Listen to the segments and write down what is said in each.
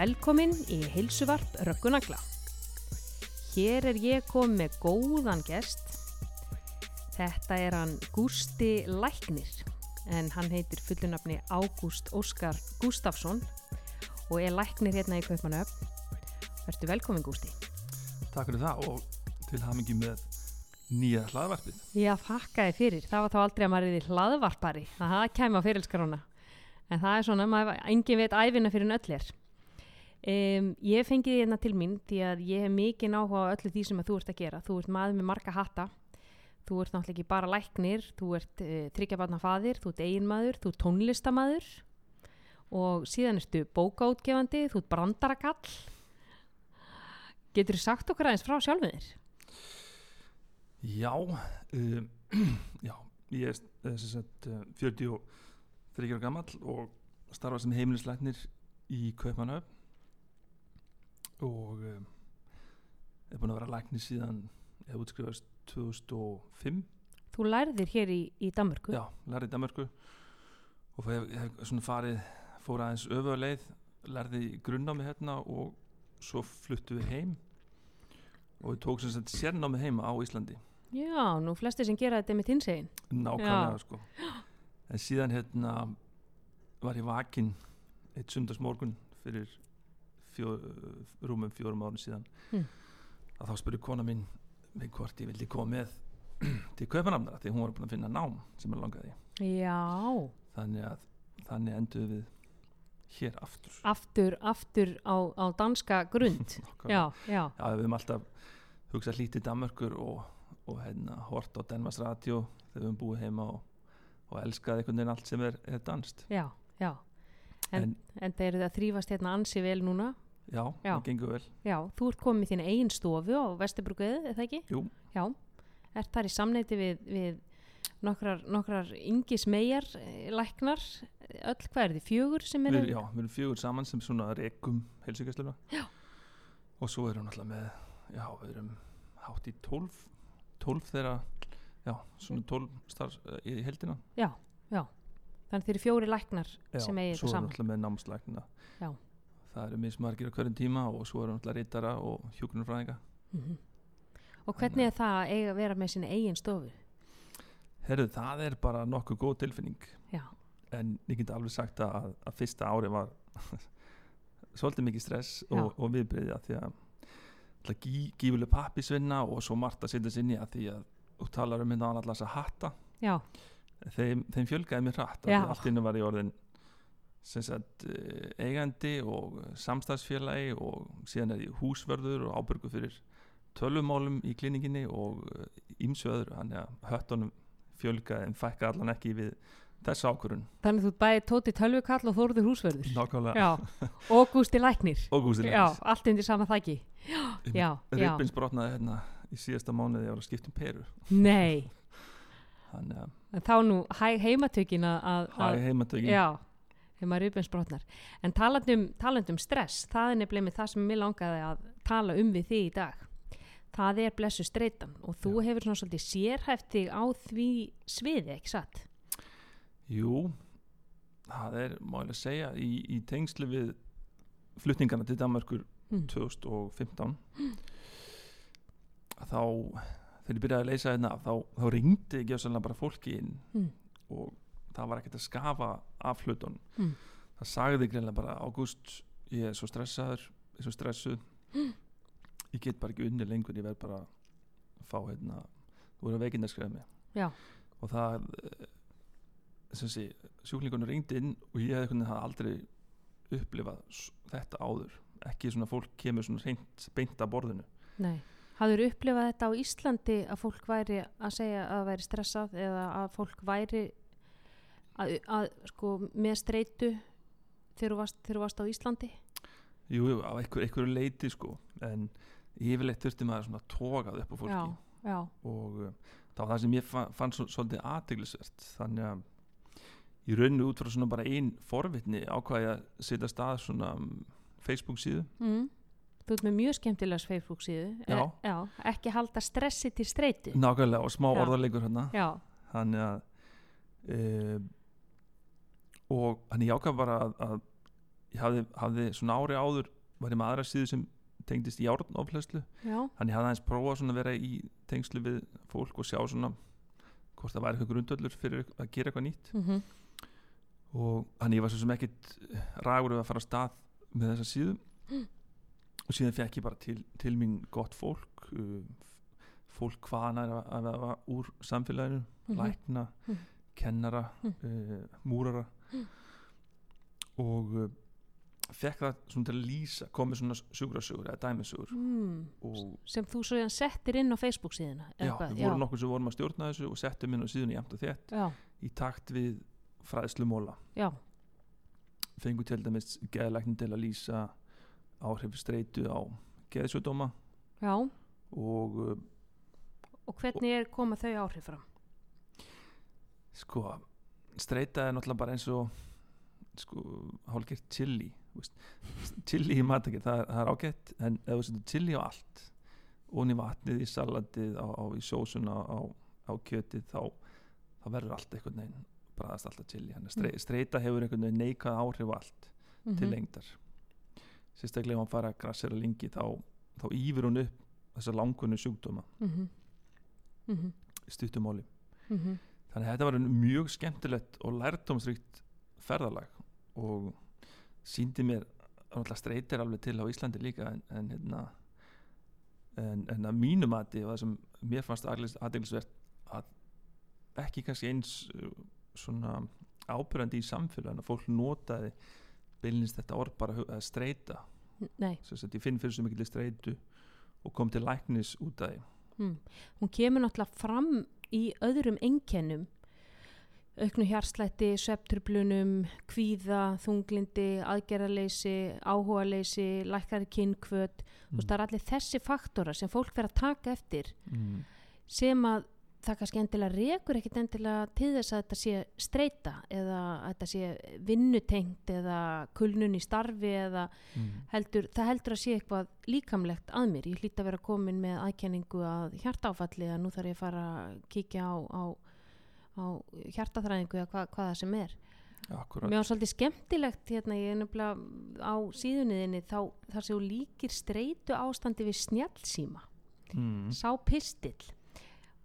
Velkomin í heilsuvarp Röggunagla. Hér er ég komið með góðan gest. Þetta er hann Gústi Læknir en hann heitir fullunafni Ágúst Óskar Gústafsson og er læknir hérna í Kaupanöfn. Vertu velkomin Gústi. Takk fyrir það og til hamingi með nýja hlaðvarpið. Já, þakkaði fyrir. Það var þá aldrei að maður er í hlaðvarpari. Það kemur á fyrirlskarona. En það er svona, maður, engin veit æfina fyrir en öll er. Um, ég fengi því hérna til mín því að ég hef mikið áhuga á öllu því sem þú ert að gera. Þú ert maður með marga hatta. Þú ert náttúrulega ekki bara læknir, þú ert uh, þryggjabarnafaðir, þú ert eiginmaður, þú ert tónlistamaður og síðan ertu bókaútgefandi, þú ert brandarakall. Getur þú sagt okkar aðeins frá sjálfum þér? Já, um, já, ég er eh, sem sagt uh, 43 ára gammal og starfa sem heimilisleiknir í Kaupanöfn og um, er búin að vera læknir síðan hef útskrifast 2005 Þú lærðir hér í, í Danmörku. Já, lærði í Danmarku og ég hef, svona farið fór aðeins öfuleið lærði í grunnnámi hérna og svo fluttu við heim. Og við tók sem sagt sérnámi heima á Íslandi. Já, nú flesti sem gera þetta með þinsegin. nákvæmlega sko. En síðan hérna var ég vakinn eitt sundarsmorgun fyrir fjó, rúmum fjórum árun síðan Hmm. að þá spurði kona mín mig hvort ég vildi koma með til kaupanamnara því hún var búin að finna nám sem er langaði Já, þannig að þannig endur við hér aftur aftur, aftur á, á danska grund. Já, já, Já, við höfum alltaf hugsað lítið Danmörkur og, og hérna hort á Denvars Radio þegar við höfum búið heima og, og elskað einhvern veginn allt sem er, er danst já, já. En, en en þeir eru það þrýfast hérna ansi vel núna. Já, Já. það gengur vel Já, þú ert komið þín eigin stofu á Vesturbrugðið, er það ekki? Jú. Já, ert þar í samneiti við, við nokkrar, nokkrar yngis megar læknar, öll hvað er þið, fjögur sem eru? já, við erum fjögur saman sem svona rekum heilsugjastluna og svo erum við náttúrulega með já, við erum hátt í tólf tólf þeirra já, svona tólf starf uh, í heldina Já, já. Þannig þeir eru fjóri læknar já, sem eigi svo þetta erum við saman. náttúrulega með námslækna Já. Það eru mismargir á hverjum tíma og svo við náttúrulega reytara og hjúkunarfræðinga Mm Og hvernig er það að að vera með sinni eigin stofu? Herru, það er bara nokkuð góð tilfinning. Já, en ég get alveg sagt að, að fyrsta ári var svolítið mikið stress Já. og, og viðbreyðja því að gí, gífuleg pappisvinna og svo margt að setja sinni að því að þú talar um hérna alltaf þess að hatta. Já, þeim, þeim fjölgaði mér hratt allt innu var í orðin sagt eh, eigandi og samstagsfélagi og síðan er ég húsvörður og ábyrgu fyrir tölvumálum í klíninginni og ímsu öðru. Þannig að höttunum fjölgaði en fækka allan ekki við þessa ákvörun þannig þú bæði Tóti Tölvukall og Þóruður Húsverður. nákvæmlega. Og Gústi Læknir. allt undir sama þæki. Ribbins brotnaði hérna í síðasta mánuði ég var að skipta um peru. Nei, þannig að þá nú hæg heimatökin að- hæg heimatökin. Já, þegar maður rubensbrotnar. En talandum, talandum stress, það er nefnilega það sem mér langaði að tala um við þig í dag. Það er blessu streitan og þú Já. hefur svona svolítið sérhæft þig á því sviði, ekki satt? jú, það er málega að segja í, í tengslu við flutningana til Danmarkur Mm. 2015 að þá þegar ég byrjaði að leysa hérna þá, þá ringdi ekki bara fólki inn Mm. og það var ekkert að skafa af hlutunum Mm. það sagði greinlega bara Ágúst, ég er svo stressaður ég er svo stressuð Mm. ég get bara ekki unni lengur ég verð bara að fá hérna þú verður að skrifa mig Já. og það eh, sé, sjúklingunum ringdi inn og ég hafði aldrei upplifað þetta áður ekki svona fólk kemur svona reynt beint að borðinu Nei. Hafður upplifað þetta á Íslandi að fólk væri að segja að væri stressað eða að fólk væri að, að sko með streitu þegar þú varst, varst á Íslandi? jú, jú, á einhver, einhverju leiti sko en yfirleitt þurfti maður svona tókað upp á fólki. Já, já, og uh, það var það sem ég fann, fann svo, svolítið aðteglisvert þannig að ég raunni út frá svona bara ein forvitni ákvaði að setja stað svona um, Facebook síðu. Mm. Þú ert með mjög skemmtilegs Facebook síðu. Já. Já Ekki halda stressi til streitu. Nákvæmlega og smá orðarleikur hérna. Þannig að e, og hann ég ákvað bara að, að ég hafði, hafði svona ári áður var ég með aðra síðu sem tengdist járnoflöslu já, þannig ég hafði aðeins prófað svona að vera í tengslu við fólk og sjá svona hvort það væri eitthvað grundöllur fyrir að gera eitthvað nýtt mm og hann ég var svo sem ekkit rægur við að fara á stað með þessa síðu Mm. og síðan fekk ég bara til, til mín gott fólk uh, fólk hvaðan er að, að vera úr samfélaginu Mhm. lækna, Mm. kennara Mm. uh, múrara og uh, fekk það svona til að lýsa komið svona sjúkrasögur eða dæmisögur. Mm. sem þú svo settir inn á Facebook síðuna já, við vorum nokkuð sem vorum að stjórna þessu og settum inn á síðan í jæmt og þétt já, í takt við fræðslumóla já, fengu til dæmis geðlæknin til að lýsa áhrif streitu á geðsjódóma já. Og uh, og hvernig er koma þau áhrif fram? sko streita er náttúrulega bara eins og sko hálfgert chili veist. chili í matakir það, er- það er ágætt en ef þú setur chili á allt onni vatnið í salatið á, á, í sósuna á, á kjötið þá, þá verður allt einhvern veginn bræðast alltaf chili Þannig að strei, streita hefur einhvern veginn neikað áhrif allt til Mhm. lengdar sérstaklega ef hann fara að grassera lengi þá, þáýfir hún upp þessa langunni sjúkdóma Mhm. Mhm. í stuttumáli Mhm. Þannig að þetta var mjög skemmtilegt og lærdomsríkt ferðalag og síndi mér að streytir alveg til á Íslandi líka en, en, hérna, en, en að mínu mati og það sem mér fannst aðeinsvert að ekki kannski eins uh, svona ábyrjandi í samfélaginu að fólk notaði beilinist þetta orð bara að streyta ég finn fyrir svo mikil streytu og kom til læknis út af því. Mm. hún kemur náttúrulega fram í öðrum einkennum auknu hjarslætti, svepturblunum kvíða, þunglindi aðgerðarleysi, áhugaleysi lækkari kynnkvöt mm. það er allir þessi faktora sem fólk verður að taka eftir mm. sem að það kannski endilega rekur ekkit endilega til þess að þetta sé streyta eða að þetta sé vinnutengt eða kulnun í starfi eða Mm. heldur, það heldur að sé eitthvað líkamlegt að mér. Ég hlýtt að vera komin með aðkenningu að hjartáfalli að nú þarf ég að fara að kíkja á, á, á hjartaþræðingu eða hva, hvað það sem er. Akkurat Mér var svolítið skemmtilegt hérna, ég er nefnilega á síðunniðinni þá þar þú líkir streytu ástandi við snjallsíma mm. sá pistill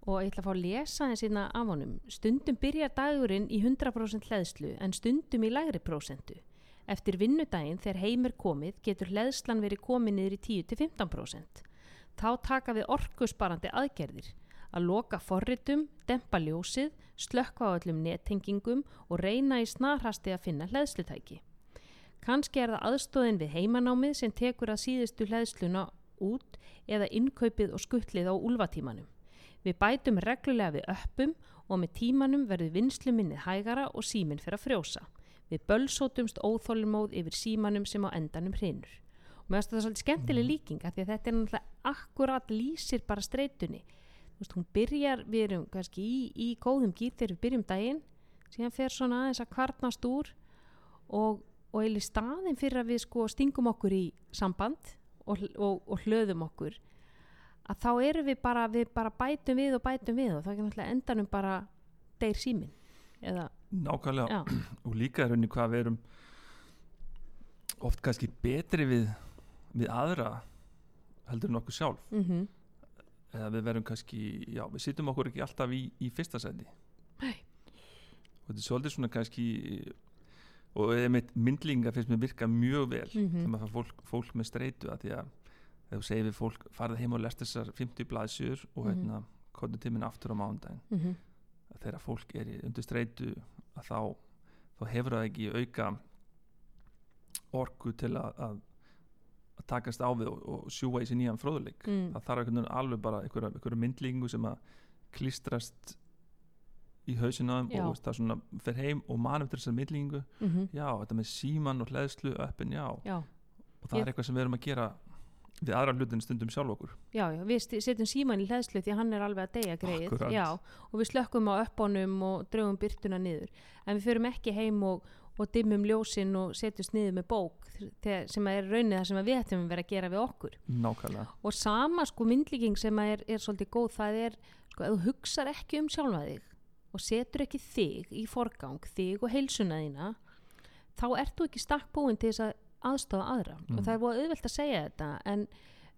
og ég ætla að fá að lesa hans hérna af honum. Stundum byrjar dagurinn í 100% hleðslu en stundum í lægri prósentu. Eftir vinnudaginn þegar heim er komið getur hleðslan verið komið niður í 10-15% þá taka við orkusparandi aðgerðir. Að loka forritum, dempa ljósið slökkva á öllum nettengingum og reyna í snarhasti að finna hleðslutæki. Kanski er það aðstóðin við heimanámið sem tekur að síðustu hleðsluna út eða innkaupið og skuttlið á úlfatímanum. Við bætum reglulega við öppum og með tímanum verður vinsluminnið hægara og síminn fyrir að frjósa. Við bölsótumst óþólumóð yfir símanum sem á endanum hrinur. Og mér finnst þetta svolítið skemmtileg líkinga því að þetta er náttúrulega akkurat lýsir bara streytunni. Þú veist, hún byrjar, við erum kannski í, í góðum gýr þegar við byrjum daginn, síðan fer svona aðeins að kvarnast úr og, og eil í staðin fyrir að við sko stingum okkur í samband og, og, og hlöðum okkur að þá erum við bara, við bara bætum við og bætum við og þá er náttúrulega endanum bara deyr símin eða, Nákvæmlega. Já, og líka er henni hvað við erum oft kannski betri við, við aðra heldur en okkur sjálf. Mm eða við verum kannski, já, við sittum okkur ekki alltaf í, í fyrsta sendi Nei. og þetta er svolítið svona kannski og myndlinga finnst mér virka mjög vel Mhm. þegar maður fær fólk, fólk með streitu að því að ef þú segir við fólk farið heim og lest þessar 50 blaðsjur og Mhm. hérna komið til minn aftur á mánudaginn mm að þegar fólk er undir streitu þá, þá hefur það ekki auka orku til að, að, takast á við og, og sjúa í sér nýjan fróðuleik Mm. það þarf einhvern veginn alveg bara einhverja, einhverja myndlíkingu sem að klístrast í Já. og veist, það svona fer heim og man eftir þessar myndlíkingu -hmm. já, þetta með síman og hleðslu öppin, já, já, og það Ég- er eitthvað sem við erum að gera við aðra hlutin stundum sjálf okkur. Já, já, við setjum síman í hlæðslu því hann er alveg að deyja greið já, og við slökkum á öppunum og draugum byrtuna niður. En við förum ekki heim og, og dimmum ljósin og setjumst niður með bók þegar, sem er raunnið það sem við ættum að vera að gera við okkur. Nákvæmlega. Og sama sko myndlíking sem er, er svolítið góð það er sko að þú hugsar ekki um sjálfa þig og setur ekki þig í forgang þig og heilsuna þína þá ert þú ekki stakk búin til þess að aðstofa aðra. Mm. og það er búið auðvelt að segja þetta en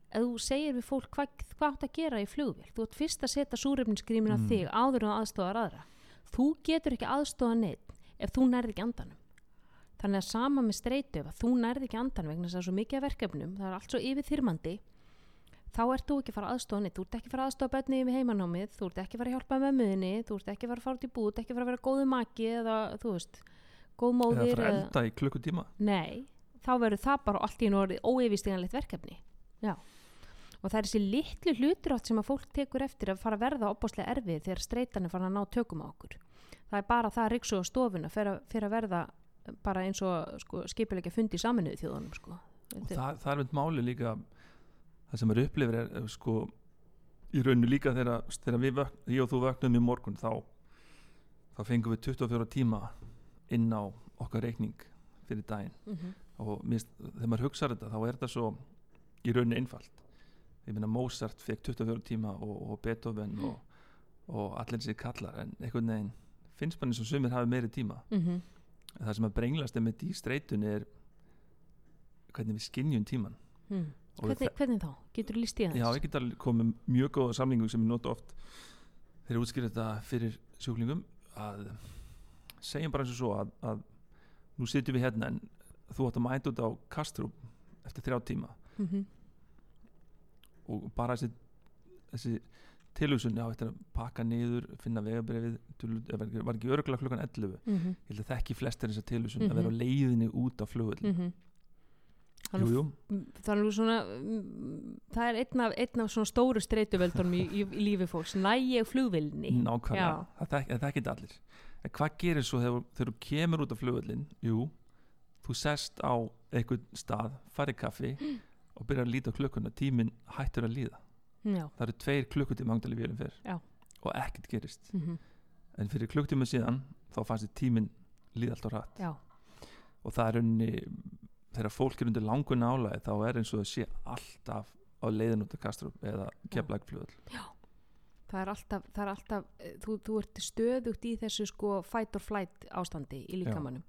ef þú segir við fólk hvað, hvað átt að gera í flugvél þú ert fyrst að setja súrefninsgrímin á Mm. þig áður en að aðstofar aðra. Þú getur ekki aðstofa neitt ef þú nærði ekki andanum. Þannig að sama með streitu ef að þú nærði ekki andanum vegna þess að það er svo mikið af verkefnum það er allt svo yfir þyrmandi þá ert þú ekki að fara að aðstofa neitt þú ert ekki að fara að aðstofa bönni yfir heimanámið þú ert ekki að fara að hjálpa mömmuðinni þú ert ekki að fara að fara út í búð, ekki að fara að vera góðu maki eða þú veist, góð eða móðir fara að elda í klukkutíma. Nei, þá verður það bara allt í einu orðið óeyfisteganlegt verkefni. Já. Og það er þessi litlu hlutur átt sem að fólk tekur eftir að fara að verða opbáslega erfið þegar streitan er farin að ná tökum á okkur. Það er bara það að riksu á stofuna fyrir, fyrir að verða bara eins og sko, skipilegja fundi í saminuðu þjóðunum. Sko. það, það er mynd máli líka það sem er upplifir er eh, sko í rauninu líka þegar, þegar við ég og þú vöknum í morgun þá, þá fengum við 24 tíma inn á okkar reikning fyrir daginn Mhm. Og minnst, þegar maður hugsaður þetta þá er þetta svo í rauninu einfalt ég meina Mozart fekk 24 tíma og, og Beethoven og, og allir þessi kallar en einhvern veginn finnst mann eins og sumir hafi meiri tíma Mhm. en það sem að brenglast er með í streitunni er hvernig við skinnjum tíman Mm. Hvernig, hvernig þá? Getur þú líst í það? Já, ég get alveg komið mjög góða samlingu sem ég nota oft þegar ég útskýr þetta fyrir sjúklingum að segjum bara eins og svo að, að nú sitjum við hérna en þú átt að mæta út á kastrúp eftir þrjá tíma. Mm -hmm. og bara þessi, þessi tilhugsun já, eftir að pakka niður, finna vegabrefið var ekki örgulega klukkan 11 Mm -hmm. ég held að þekki flestir þessa tilhugsun Mhm. að vera á leiðinni út á flugvöld Þannig jú, jú, það er nú svona mm, það er einn af, einn af svona stóru streituvöldunum í, í, í lífi fólks. Næ ég nákvæmlega. Það, þek, það þekkir allir. En hvað gerir svo þegar, þú kemur út á flugvöllin jú, þú sest á einhvern stað, farið kaffi og byrjar að líta á klukkuna. Tíminn hættur að líða. Já, það eru tveir klukkutíma hangdali vélum fyrr Já. og ekkert gerist. Mm en fyrir klukktíma síðan þá fannst tíminn líða alltaf rætt já, og það er unni þegar fólk er undir langun álæði þá er eins og það sé alltaf á leiðin út af Kastrup eða keflækflugvöll það er alltaf, það er alltaf eh, þú, þú ert stöðugt í þessu sko fight or flight ástandi í líkamannum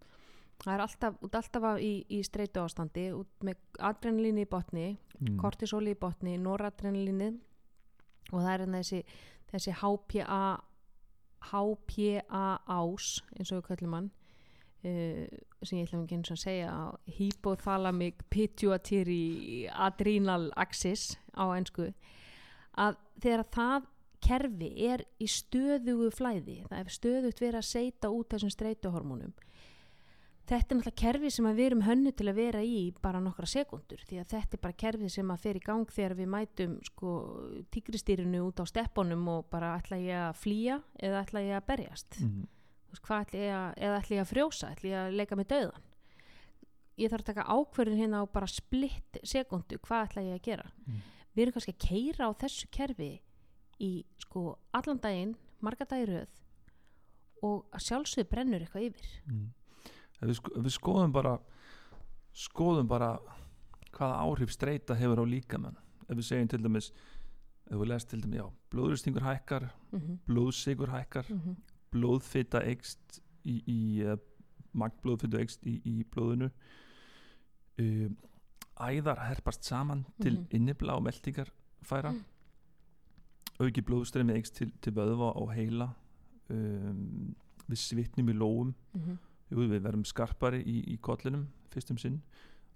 það er alltaf, alltaf í, í streitu ástandi út með adrenalíni í botni mm. kortisóli í botni, noradrenalíni og það er hérna þessi þessi HPA HPA ás eins og við kallum hann uh, sem ég ætla ekki eins og að segja hypothalamic pituitary adrenal axis á ennsku að þegar það kerfi er í stöðugu flæði það er stöðugt verið að seita út þessum streituhormónum þetta er náttúrulega kerfi sem við erum hönnu til að vera í bara nokkra sekundur því að þetta er bara kerfi sem að fer í gang þegar við mætum sko tígristýrinu út á steppunum og bara ætla ég að flýja eða ætla ég að berjast Mm. Hvað ætla ég að, eða ætla ég að frjósa ætla ég að leika með döðan ég þarf að taka ákverðin hérna á bara splitt sekundu, hvað ætla ég að gera Mm. við erum kannski að keira á þessu kerfi í sko allan daginn, marga dagir röð og að sjálfsögðu brennur eitthvað yfir Mm. Ef við, sko, við skoðum bara skoðum bara hvaða áhrif streyta hefur á líkamann ef við segjum til dæmis ef við lest til dæmis, já, blóðuristingur hækkar mm -hmm. blóðsigur hækkar blóðfita eikst í, í uh, magnblóðfitu eikst í, í blóðinu uh, æðar herpast saman til Mhm. innibla og meldingar færa Mm. auki blóðstreymi eikst til, til vöðva og heila um, við svitnum í lóum Jú, við verðum skarpari í, í kollinum fyrstum sinn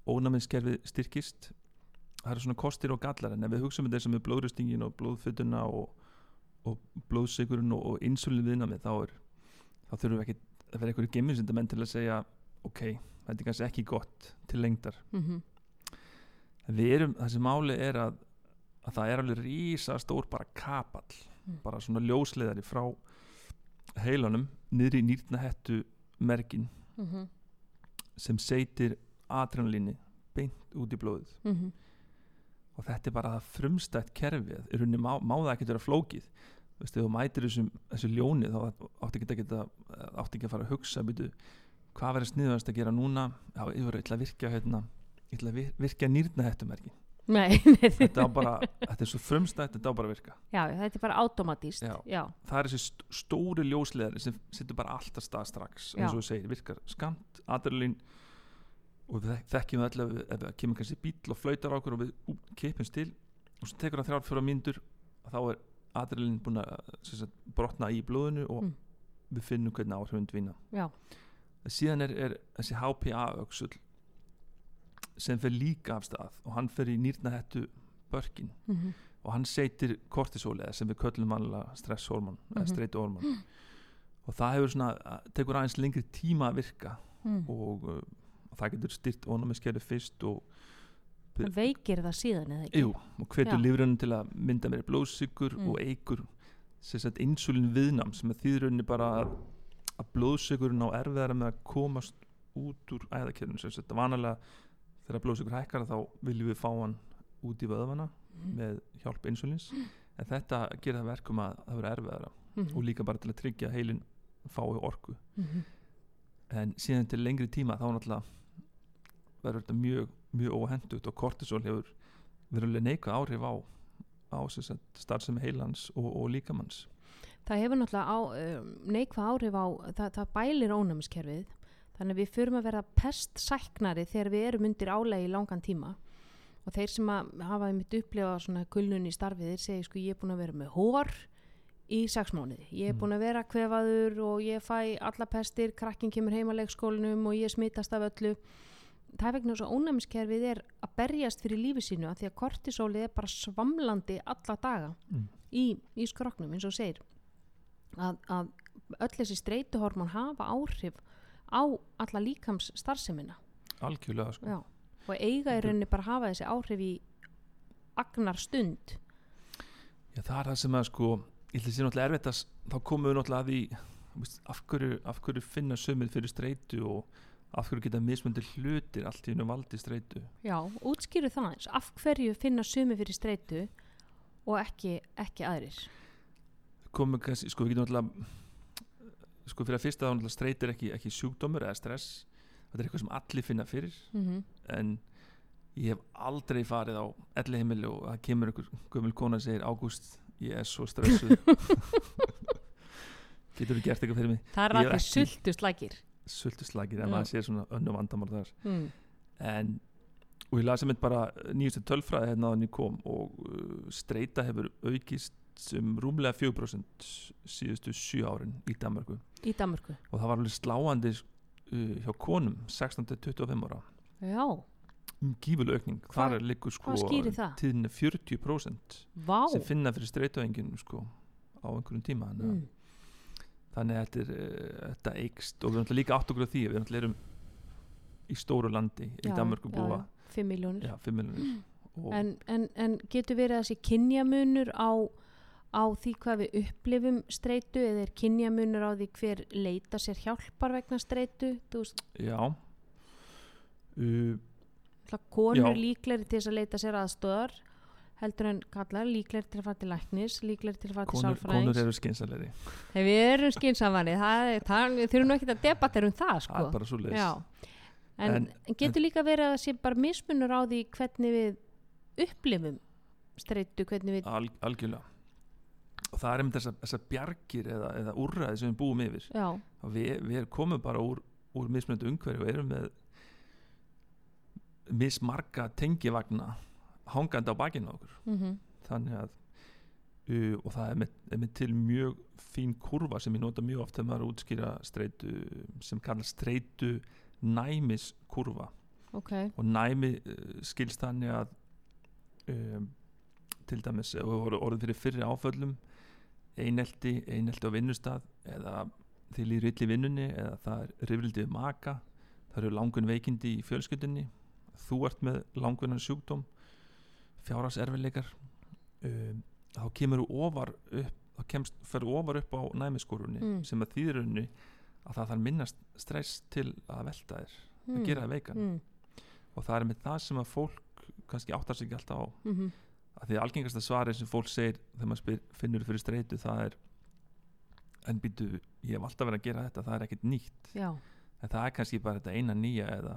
ónæmiðskerfið styrkist það eru svona kostir og gallar en ef við hugsaum þetta sem er blóðröstingin og blóðfutuna og, og blóðsigurinn og, og insulin viðnamið þá, er, þá þurfum við ekki að vera einhverju geminsindamenn til að segja ok, þetta er kannski ekki gott til lengdar Mhm. en við erum, þessi máli er að, að það er alveg rísa stór bara kapall Mm. bara svona ljósleðari frá heilanum niður í nýrnahettu merkin Mhm. sem seitir adrenalíni beint út í blóðið Mhm. og þetta er bara það frumstætt kerfið í rauninni má, má það ekkert vera flókið þú veist, ef þú mætir þessum, þessu ljóni þá átti ekki að geta átti ekki að fara að hugsa byrju, hvað verður sniðast að gera núna já, ég verður eitthvað að virkja hérna, ætla að vir- virkja nýrna hettumerki Nei, þetta, bara, þetta er svo frumstætt þetta á bara að virka. Já, þetta er bara automatíst það er þessi st stóri ljósleðari sem setur bara alltaf stað strax eins og þú segir, virkar skamt, adrenalín. Og við þek- þekkjum það allavega ef það kemur kannski bíl og flautar á okkur og við ú, kipum til og svo tekur það þrjár fjóra mínútur þá er adrenalín búin að brotna í blóðinu og Mm. við finnum hvernig áhrifin dvína. Já, síðan er, er þessi HPA öksull sem fer líka af stað og hann fer í nýrnahettu börkin mhm, og hann seitir kortisol eða sem við köllum vanlega stresshormón eða Mhm. streituhormón og það hefur svona, tekur aðeins lengri tíma að virka mm. og uh, það getur styrt ónumiskeru fyrst og, Það veikir það síðan eða ekki jú, og hvetur Já. lífrunum til að mynda meiri blóðsykur Mm. og eigur sem sagt insulin viðnám sem er þýðrunni bara að, að blóðsykurinn á erfiðara með að komast út úr æðakerfinu sem sagt vanalega þegar blóðsykur hækkar þá viljum við fá hann út í vöðvana Mhm. með hjálp insulins. En þetta gerir það verkum að það verður erfiðara Mhm, og líka bara til að tryggja heilin fái orku. Mhm. en síðan til lengri tíma þá náttúrulega verður þetta mjög, mjög óhendugt og kortisol hefur verulega neikvæð áhrif á, á starfsemi heilans og, og líkamanns Það hefur náttúrulega á, um, neikvað áhrif á, það, það bælir ónæmiskerfið, þannig að við förum að verða pestsæknari þegar við erum undir álægi í langan tíma og þeir sem að hafa einmitt upplifað svona kulnun í starfið, þeir segja sko ég er búin að vera með hór í sex mánuði, ég er Mm. búin að vera kvefaður og ég fæ alla pestir, krakkin kemur heim að leikskólinum og ég smitast af öllu. Það er vegna þess að ónæmiskerfið er að berjast fyrir lífi sínu af því að kortisólið er bara svamlandi alla daga mm. í, í skroknum eins og segir að, að öll þessi streituhormón hafa áhrif á alla líkams starfsemina algjörlega sko. Já. og eiga í rauninni bara hafa þessi áhrif í agnar stund Já, það er það sem að sko ég ætla að sé náttúrulega erfitt að þá komum við náttúrulega að því af, hverju, af hverju finna sömið fyrir streitu og af hverju geta mismundir hlutir allt í hennu valdi streitu Já, útskýru það eins af hverju finna sumi fyrir streitu og ekki, ekki aðrir komum við kannski, sko við getum náttúrulega sko fyrir að fyrsta þá náttúrulega streit er ekki, ekki sjúkdómur eða stress. Þetta er eitthvað sem allir finna fyrir. Mm -hmm. en ég hef aldrei farið á elli heimili og það kemur einhver gömul kona og segir Ágúst, ég er svo stressuð. Getur þú gert eitthvað fyrir mig? Það er hef allir ekki- sultu sultuslagir en maður sér svona önnu vandamál þar. Mm. en og ég lasi mynd bara nýjustu tölfræði hérna á henni kom og uh, streita hefur aukist um rúmlega 4% síðustu 7 árin í Danmarku Í Danmörku? Og það var alveg sláandi uh, hjá konum 16-25 ára. Já, um gífuleg aukning, þar er liggur sko tíðinni 40% vá. sem finna fyrir streituengin sko á einhverjum tíma. Að mm. þannig að þetta, er, uh, þetta eikst og við erum náttúrulega líka átt okkur á því við náttúrulega erum í stóru landi í Já, Danmörku já, búa. já, 5 miljónir já, 5 miljonir og en, en, en getur verið þessi kynjamunur á, á því hvað við upplifum streitu eða er kynjamunur á því hver leita sér hjálpar vegna streitu já. Uh, konur líkleri til þess að leita sér aðstöðar heldur en kallar líkleri til að fara til læknis líkleri til að fara til konur, konur eru skinsalegri þegar við erum er- við þurfum ekki að debattera um það það sko. er bara svo leis Já. en, En- en getur líka verið að sé bara mismunur á því hvernig við upplifum streitu, hvernig við Al, algjörlega og það er einmitt þessar þessa bjargir eða, eða úrræði sem við búum yfir. Við, við komum bara úr, úr mismunandi umhverju og erum með mismarga tengivagna hangandi á bakinu okkur. Mm þannig að uh, og það er með, er með til mjög fín kurva sem ég nota mjög oft þegar maður að útskýra streitu sem kallast streitu næmis kurva ok. Og næmi uh, skilst þannig að um, til dæmis orðið fyrir fyrri áföllum einelti, einelti á vinnustad eða því líður í vinnunni eða það er rifrildi við maka það eru langun veikindi í fjölskyldunni þú ert með langunan sjúkdóm fjárhagserfileikar um, þá kemur þú ofar upp þá kemst, ferðu ofar upp á næmiskurunni Mm. sem að þýðirunni að það þarf minnast stress til að velta þér að gera það veikan mm. og það er með það sem að fólk kannski áttar sig ekki alltaf á Mm -hmm. Að því algengasta svari sem fólk segir þegar maður spyr, finnur fyrir streitu það er en býtu, ég hef alltaf verið að gera þetta það er ekkert nýtt, já, en það er kannski bara þetta eina nýja eða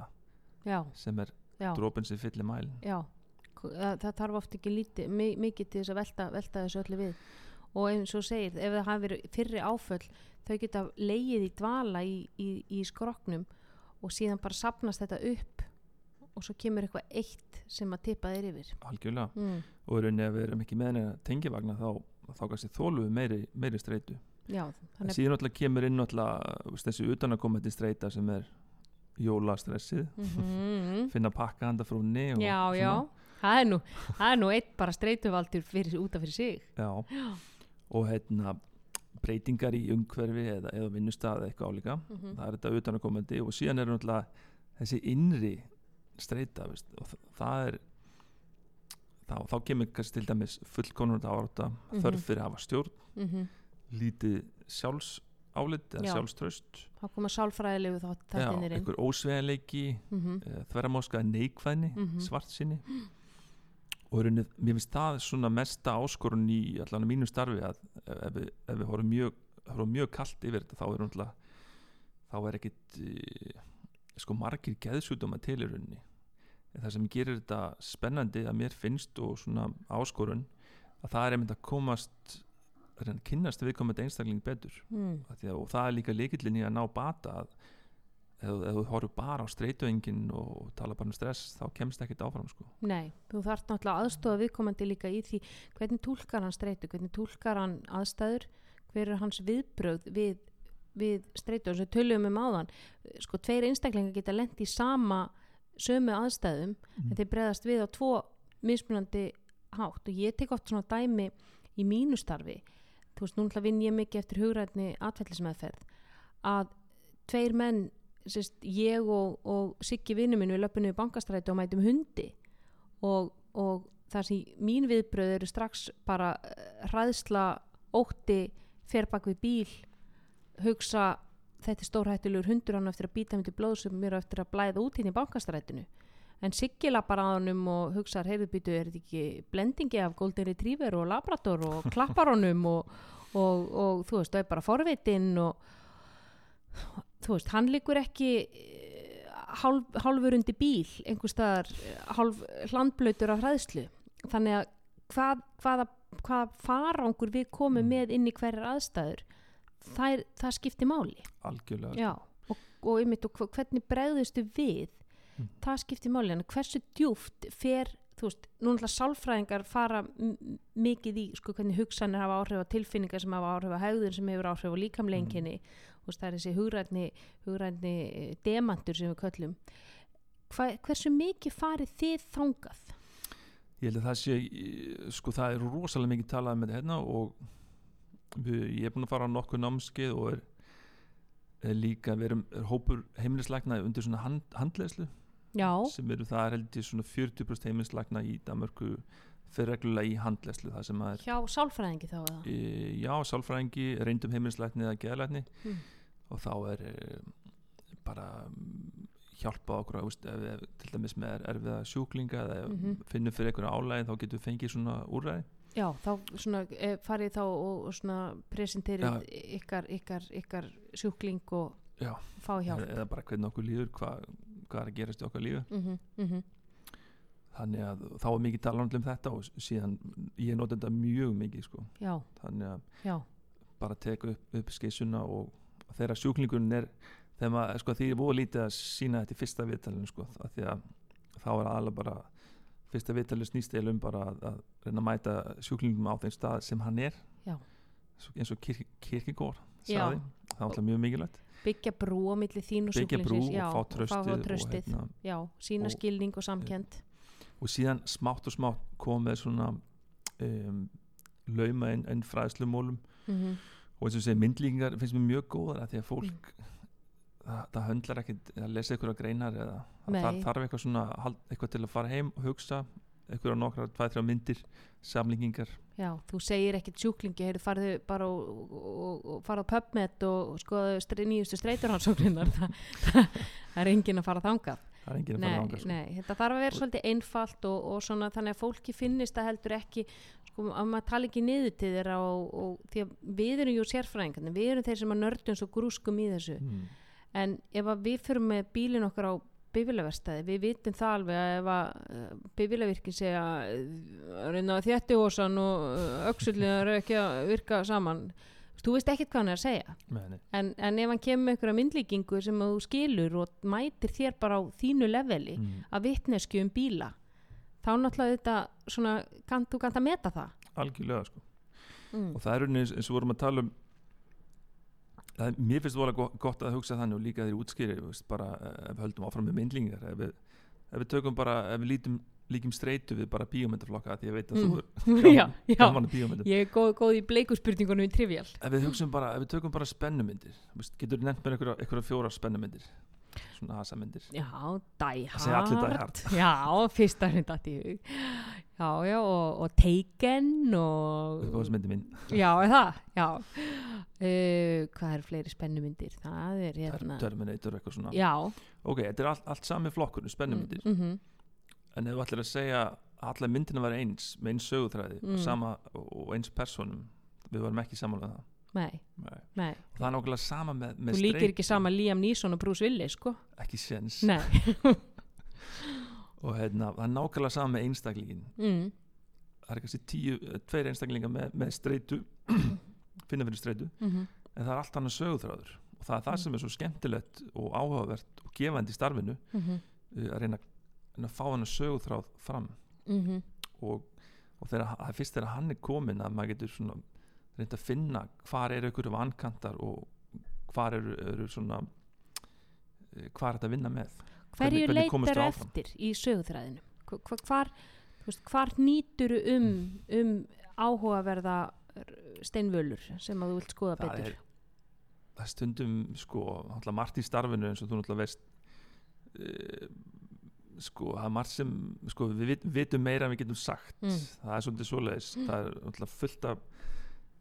já, sem er drópin sem fyllir mælin já. Það, það þarf oft ekki lítið, mi- mikið til þess að velta, velta þessu öllu við. Og eins og segir, ef það hafi verið fyrri áföll þau geta leið í dvala í, í, í skroknum og síðan bara sapnast þetta upp og svo kemur eitthvað eitt sem að tippa þeir yfir. Algjörlega. Mm. og rauninni ef við erum ekki með neina tengivagna þá, þá kannski þólum við meiri, meiri streitu. Já, en síðan náttúrulega kemur inn veist, þessi utanakomandi streita sem er jólastressið. Mm finna pakka handa frúnni og já, já, það er nú það er nú eitt bara streituvaldur fyrir, út af fyrir sig. Já. og hérna breytingar í umhverfi eða, eða vinnustað eða eitthvað álíka. Mm það er þetta utanakomandi og síðan er náttúrulega þessi innri streita veist, og það er þá, þá kemur kannski til dæmis fullkonur árátta, Mhm. þörf fyrir að hafa stjórn -hmm. lítið sjálfsálit eða Já. sjálfströst þá koma sálfræðilegu þá þættinir inn einhver ósveganleiki mm -hmm. uh, þverramóskaði neikvæðni Mhm. svartsinni og í rauninni, mér finnst það svona mesta áskorun í allan mínu starfi að ef við, ef við horfum mjög, mjög kalt yfir þetta þá er þá er ekkit uh, sko margir geðsjúdóma til í rauninni það sem gerir þetta spennandi að mér finnst og svona áskorun að það er einmitt að komast að kynnast viðkomandi einstakling betur mm. Að, og það er líka líkillin í að ná bata að ef þú horfur bara á streytuengin og tala bara um stress þá kemst ekkert áfram sko. Nei, þú þarft náttúrulega aðstofa viðkomandi líka í því hvernig túlkar hann streitu, hvernig túlkar hann aðstæður, hver er hans viðbrögð við, við streitu og svo tölum um áðan, sko tveir einstaklingar geta lent í sama sömu aðstæðum, Mm. en þeir bregðast við á tvo mismunandi hátt. Og ég tek oft svona dæmi í mínu starfi. Þú veist, nú ætla vinn ég mikið eftir hugrætni atfellismeðferð að tveir menn sérst, ég og, og Siggi vinnu minn við löpum við bankastræti og mætum hundi. Og, og það sem mín viðbröð eru strax bara eh, hræðsla, ótti fer bak við bíl hugsa þetta er stórhættulegur hundur hann eftir að býta mig til blóð sem mér eftir að blæða út hinn í bankastrætinu en Siggi lappar að honum og hugsaðar heyrðubýtu er þetta ekki blendingi af Golden Retriever og Labrador og klappar honum og, og, og þú veist, það er bara forvitin og þú veist, hann líkur ekki eh, hálf, hálfur undir bíl einhver staðar eh, hálf hlandblöytur af hræðslu. Þannig að hvað, hvaða, hvaða farangur við komum Mm. með inn í hverjar aðstæður það, er, það skiptir máli algjörlega Já, og, og, einmitt, og hvernig bregðustu við Mm. það skiptir máli, en hversu djúft fer, þú veist, nú náttúrulega sálfræðingar fara mikið í sko, hvernig hugsanir hafa áhrif á tilfinningar sem hafa áhrif á hegðun sem hefur áhrif á líkamlenginni mm. það er þessi hugrætni, hugrætni eh, demantur sem við köllum Hva, hversu mikið farið þið þangað? ég held að það sé sko það er rosalega mikið talað með þetta hérna og ég er búin að fara á nokkuð námskeið og er, er líka við erum er hópur heimilislækna undir svona hand, handleðslu Já, sem eru það er held ég svona 40% heimilislækna í Danmörku fyrir reglulega í er hjá sálfræðingi þá eða? e, já, sálfræðingi, reyndum heimilislækni eða geðlækni Mm. og þá er e, bara mm, hjálpa okkur veist, ef, til dæmis með erfiða sjúklinga eða ef Mhm. finnum fyrir einhverju álæði þá getum við fengið svona úrræði Já, þá svona, e, farið þá og, presenterið ykkar, ykkar, ykkar sjúkling og Já. fá hjálp. eða, bara hvernig okkur líður hvað, hvað er að gerast í okkar lífi Mm -hmm, þannig að þá er mikið talað um þetta og síðan ég nota þetta mjög mikið sko. Já, þannig að já, bara teka upp, upp skissuna og þegar sjúklingurinn er þegar maður, sko, því er búið lítið að sína þetta í fyrsta viðtalinu sko, af því að þá er aðalega bara fyrsta viðtalinu snýst eða um bara að, að reyna að mæta sjúklingum á þeim stað sem hann er Já. Eins og kirk, kirkigór Já. sagði, það er alltaf mjög mikilvægt byggja brú á milli þín og byggja brú sjúklingsins. og já, fá tröstið, og, tröstið. Og, hérna, já, sína og- skilning og samkend. og síðan smátt og smátt komið svona um, lauma inn, inn fræðslumólum Mm -hmm. og eins og segja myndlíkingar finnst mér mjög góðar af því að fólk það, það höndlar ekkit að lesa einhverja greinar eða það þarf eitthvað svona eitthvað til að fara heim og hugsa einhverja nokkra, tvæ, þrjá myndir samlingingar Já, þú segir ekkit sjúklingi, heyrðu, farðu bara og, og, og fara á PubMed og skoðu nýjustu streiturhansókninnar. það, það er enginn að fara þangað. það er enginn að Nei, fara ánga sko. nei, þetta þarf að vera svolítið einfalt og, og svona þannig að fólki finnist það heldur ekki sko, að maður tala ekki niður til þeirra og, og því að við erum jú sérfræðingarnir, við erum þeir sem að nördum svo grúskum í þessu mm. En ef að við fyrir með bílinn okkar á bifilaverstaði, við vitum það alveg að ef að bifilavirkin segja uh, reyna þjætti hósan og öxullin er ekki að virka saman. Þú veist ekkert hvað hann er að segja. En, en ef hann kemur með einhverja myndlíkingu sem að þú skilur og mætir þér bara á þínu leveli mm. að vitnesku um bíla þá náttúrulega þetta svona, kann, þú kannt að meta það. Algjörlega sko. Mm. og það er eins og vorum að tala um það, mér finnst það voru gott að hugsa þannig og líka þeir útskýri veist, bara eh, ef við höldum áfram með myndlingar ef við, ef við tökum bara, ef við lítum líkim streitu við bara bíómyndaflokka því ég veit að Mm. þú er já, gaman að bíómyndum. Ég er góð, góð í bleikuspurningunum í trivial. Ef við bara, ef við tökum bara spennumyndir veist, getur nefnt einhverja, einhverja fjóra spennumyndir svona asamyndir Já, Die Það Hard. Já, fyrsta hreint að í hug Já, já, og, og Taken og uppáhaldsmyndi mín. Já, er það, já. Uh, Hvað eru fleiri spennumyndir? Það er hérna Terminator eitthvað svona. Já. Ok, þetta er allt, allt sami flokkur spennumyndir, mm -hmm. en ef þú ætlir að segja að allar myndina var eins með eins sögutræði Mm. og, sama, og eins personum við varum ekki saman með það Nei, Nei. nei og það er nákvæmlega sama með, með Þú líkir streitu. ekki sama Liam Neeson og Bruce Willis, sko ekki Nei og hérna, það er nákvæmlega sama með einstaklingin mm. það er kannski tíu, eh, tveir einstaklingar með, með streitu finna fyrir streitu Mm -hmm. en það er allt annað sögutræður og það er það Mm. sem er svo skemmtilegt og áhugavert og gefandi í starfinu Mm -hmm. að reyna, að fá hann sögutráð fram Mm og, og þegar, fyrst þegar hann er komin að maður getur svona reynd að finna hvar eru ykkur vankantar og hvar eru, eru svona eh, hvað er þetta að vinna með Hverju leitar eftir í sögutræðinu? Hva, hva, hvar, veist, hvar nýtur um, um áhugaverða steinvölur sem að þú vilt skoða það betur? er, það stundum sko, margt í starfinu eins og þú náttúrulega veist uh, sko, það er margt sem sko, við vit- vitum meira en við getum sagt Mm. það er svolítið svoleiðis það er náttúrulega fullt af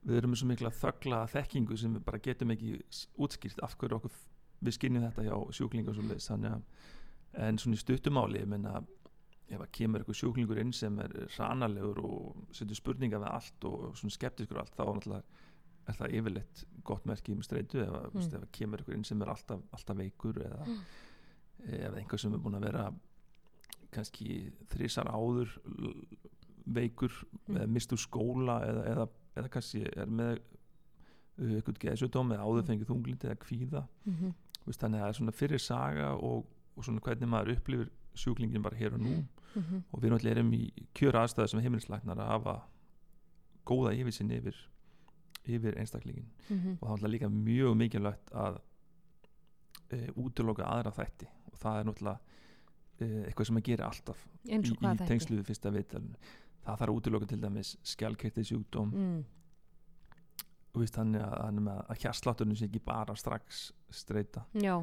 við erum með svo mikla þögla þekkingu sem við bara getum ekki útskýrt af hverju okkur við skinnum þetta hjá sjúklingu og svoleiðis þannig að en svona í stuttumáli ef að kemur eitthvað sjúklingur inn sem er ranalegur og setur spurninga við allt og svona skeptiskur og allt þá náttúrulega er það yfirleitt gott merki um streitu ef, að, Mm. mm. ef að kemur eitthvað inn sem er alltaf, alltaf veikur eða eða einhver sem er búin að vera kannski þrísar áður veikur Mm. eða mistur skóla eða, eða, eða kannski er með uh, eitthvað geðsjöldóm eða áður Mm. fengið þunglind eða kvíða. Mm -hmm. Veist, þannig að það er svona fyrir saga og, og svona hvernig maður upplifir sjúklingin bara hér og nú. Mm og við náttúrulega erum í kjöra aðstæðu sem heimilislæknar að hafa góða yfirsinn yfir, yfir einstaklingin -hmm. og það er náttúrulega líka mjög mikilvægt að e, útiloka aðra þætti. Og það er náttúrulega e, eitthvað sem að gera alltaf í, í tengslu við fyrsta viðtalinu það þarf útiloka til dæmis skjálkirtið sjúkdóm. Mm. og þannig að, þannig að, að hérslátturinn sé ekki bara strax streyta Já,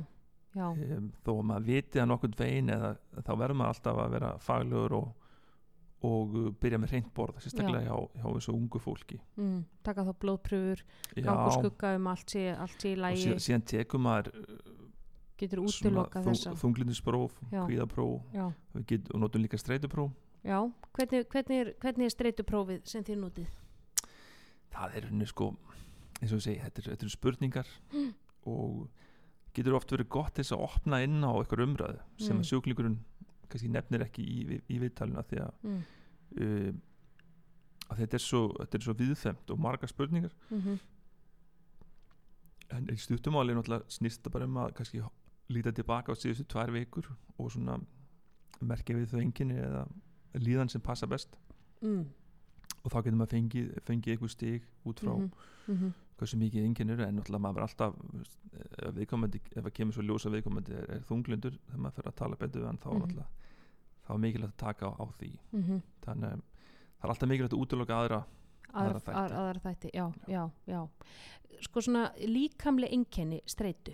já. Um, þó að maður viti að nokkurn veginn eða þá verður maður alltaf að vera faglegur og, og uh, byrja með reynd borð sérstaklega hjá, hjá þessu ungu fólki. Mm. Taka þá blóðpröfur, gangur skugga um allt sé, allt í og lægi síðan, síðan tekum maður Getur útiloka þessa. þunglindinspróf, Já, og, og notum líka streitupróf já. Hvernig, hvernig, er, hvernig er streituprófið sem þið notið? það er henni sko eins og ég segi, þetta er- eru spurningar Mm. og getur oft verið gott þess að opna inn á eitthvað umræðu sem Mm. að sjúklingurinn kannski nefnir ekki í, í, í viðtalina því að, Mm. uh, að þetta er svo, er svo viðfemt og margar spurningar Mm en í stuttumáli náttúrulega snýst það bara um að kannski líta tilbaka á síðustu tvær vikur og svona merkja við þau enginni eða líðan sem passa best mm. og þá getur maður fengið, fengið einhver stig út frá Mhm, mhm. hversu mikið eru en náttúrulega maður er alltaf veist, ef það kemur svo ljósa viðkomandi er, er þunglindur þegar maður fyrir að tala betur hann þá Mhm. náttúrulega þá er mikilvægt að taka á, á því Mhm. þannig að það er alltaf mikilvægt að útiloka aðra aðra, þætti. aðra, þætti já, já, já sko svona líkamlega einkenni streitu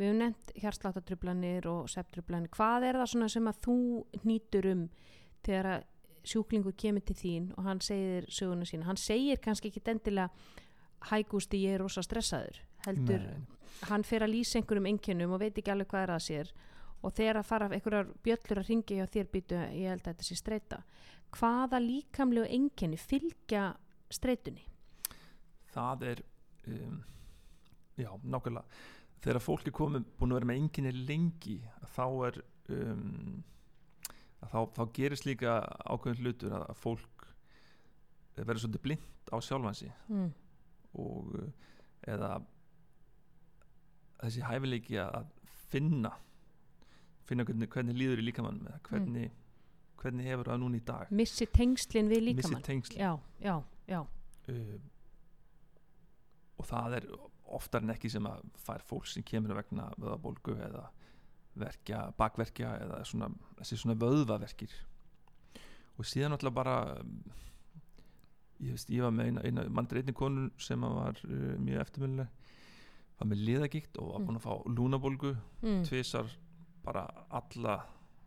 við hefum nefnt hjarsláttartrublanir og septrublanir, hvað er það svona sem að þú nýtur um þegar að sjúklingur kemur til þín og hann segir söguna sína, hann segir kannski ekki endilega hægústi ég er rosa stressaður. Heldur, Nei. hann fer að lýsa einhverjum einkennum og veit ekki alveg hvað er að sér. Og þegar að fara einhverjar bjöllur að ringi hjá þér býtu, ég held að þetta sé streita. Hvaða líkamlegu einkenni fylgja streitunni? Það er um, já, nákvæmlega þegar fólk er komið búin að vera með enginni lengi þá er um, þá, þá gerist líka ákveðin hlutur að, fólk verður svolítið blind á sjálfansi mm. og eða þessi hæfileiki að finna finna hvernig, hvernig líður í líkamann með hvernig, hvernig hefur það núna í dag. Missi tengslin við missi líkamann tengsl já, já, já, uh, og það er oftar en ekki sem að fær fólk sem kemur vegna vöðabólgu eða verkja, bakverkja eða svona, þessi svona vöðvaverkir og síðan alltaf bara ég veist, ég var með eina, eina mandreitni konur sem var uh, mjög eftirmjöluleg var með liðagikt og var Mm. búin að fá lúnabólgu mm, tvisar bara alla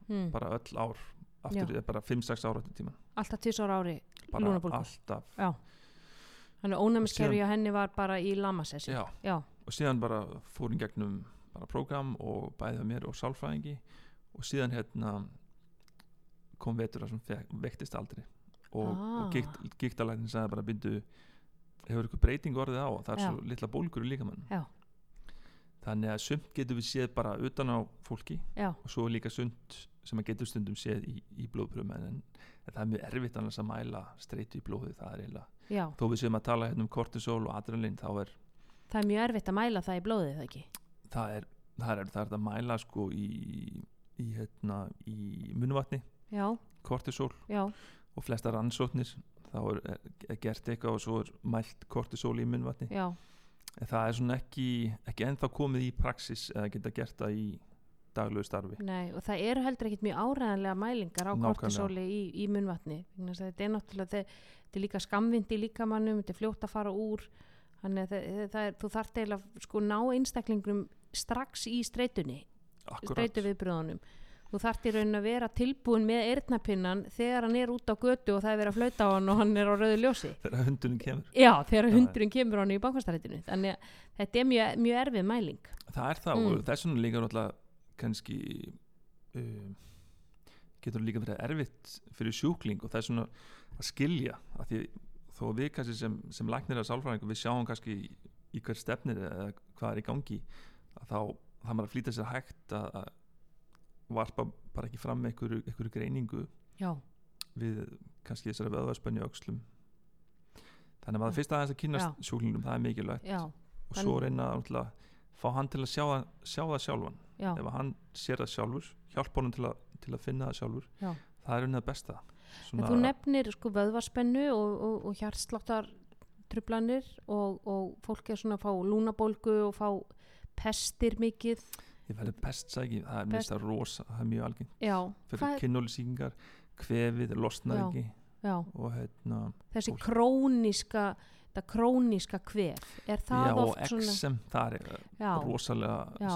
mm. bara öll ár aftur, bara 5-6 ára til tíman alltaf tvisar ári bara Lúnabólgu. alltaf þannig að ónæmiskerfi á henni var bara í lamasessi já, já, og síðan bara fór hún gegnum bara prógram og bæðið mér og sálfræðingi. Og síðan hérna kom vetur að sem vektist aldrei. Og, Ah. og gíktalæknin sagði bara byrju hefur ykkur breyting orðið á? Það er Já. svo litla bólgur í líkamann Já. þannig að sumt getur við séð bara utan á fólki já, og svo líka sund sem að getur stundum séð í, í blóðpröfum en, en það er mjög erfitt annars að mæla streitu í blóði það er eiginlega já. Þó við séum að tala hérna um kortisol og adrenalin þá er það er mjög erfitt að mæla það í blóðið það ekki? Það er, það er, það er að mæla sko í, í, hérna, í munvatni, já, kortisol já, og flesta rannsóknir þá er, er, er gert eitthvað og svo er mælt kortisol í munvatni já, en það er svona ekki, ekki ennþá komið í praxis eða geta gert það í daglegu starfi. Nei og það eru heldur ekkit mjög áræðanlega mælingar á kortisóli í, í munvatni að þetta er náttúrulega þe- þetta er líka skamvind í líkamannum þetta er fljótt að fara úr þannig að það, það er, þú þarft eiginlega sko ná einstaklingum strax í streitunni Akkurat, streitu viðbröðunum þú þarft í raunin að vera tilbúin með eyrnapinnan þegar hann er út á götu og það er verið að flauta á hann og hann er á rauðu ljósi. Þegar hundunum kemur. Já, þegar Já, hundurinn kemur á hann í bankvastarættinu þannig að þetta er mjög, mjög erfið mæling. Það er það Mm. og þess vegna líka náttúrulega kannski um, getur líka verið erfitt fyrir sjúkling og það er svona að skilja að því þó við kannski sem, sem læknir að sálfræðingu við sjáum kannski í, í hver stefnir eða hvað er í gangi að þá það maður að flýta sér hægt að, að varpa bara ekki fram einhverju, einhverju greiningu já, við kannski þessari vöðvarspönni öxlum. Þannig að Já. fyrst aðeins að kynast sjúklingum það er mikilvægt. Já, og svo reyna að fá hann til að sjá sjá það sjálfan. Já, ef hann sér það sjálfur hjálpa honum til að, til að finna það sjálfur já. það er unnið besta. En þú nefnir sko vöðvarspennu og, og, og hjartsláttar trublanir og, og fólk er svona að fá lúnabólgu og fá pestir mikið. Ég verði pestsæki, það er Pest- mista rosa það er mjög algengt. Fyrir hvað, kynólisíkingar, kvefið já, og hérna þessi Fólk- það króníska kvef er það já, oft svona XM, það er já, rosalega já,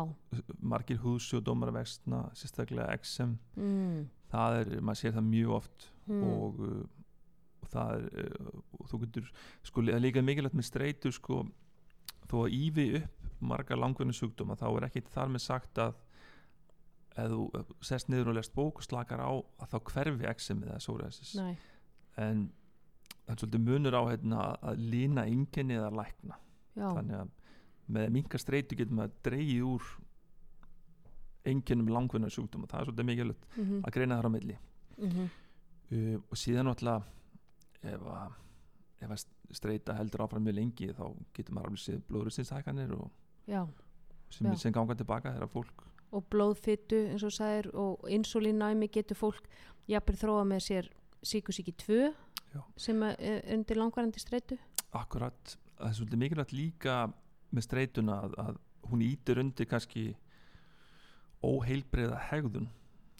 margir húðsjóðdómar að vextna sérstaklega XM mm, það er, maður sér það mjög oft mm, og, uh, og það er uh, og þú getur, sko það er líka mikilvægt með streitu sko, þó að ívi upp marga langvinni sjúkdóma þá er ekki þar með sagt að ef þú sest niður og lest bók og slakar á að þá hverfi exemið eða psoriasis. En það er svolítið munur á hérna, að lína einkenni eða lækna. Já, þannig að með minka streitu getur maður dreigið úr einkennum langvinna sjúkdóma það er svolítið mikilvægt mhm, að greina þar á milli. Mhm, uh, og síðan náttúrulega ef að, að streyta heldur áfram mjög lengi þá getur maður alveg séð blóðrústinshækanir og já. sem, sem ganga tilbaka þegar fólk og blóðfytu eins og sagðir og insulínnæmi getur fólk jafnir þróa með sér síkusíki 2 Já. sem er eh, undir langvarandi streitu? Akkurat, það er svolítið mikilvægt líka með streytuna að, að hún ítir undir kannski óheilbreiða hegðun.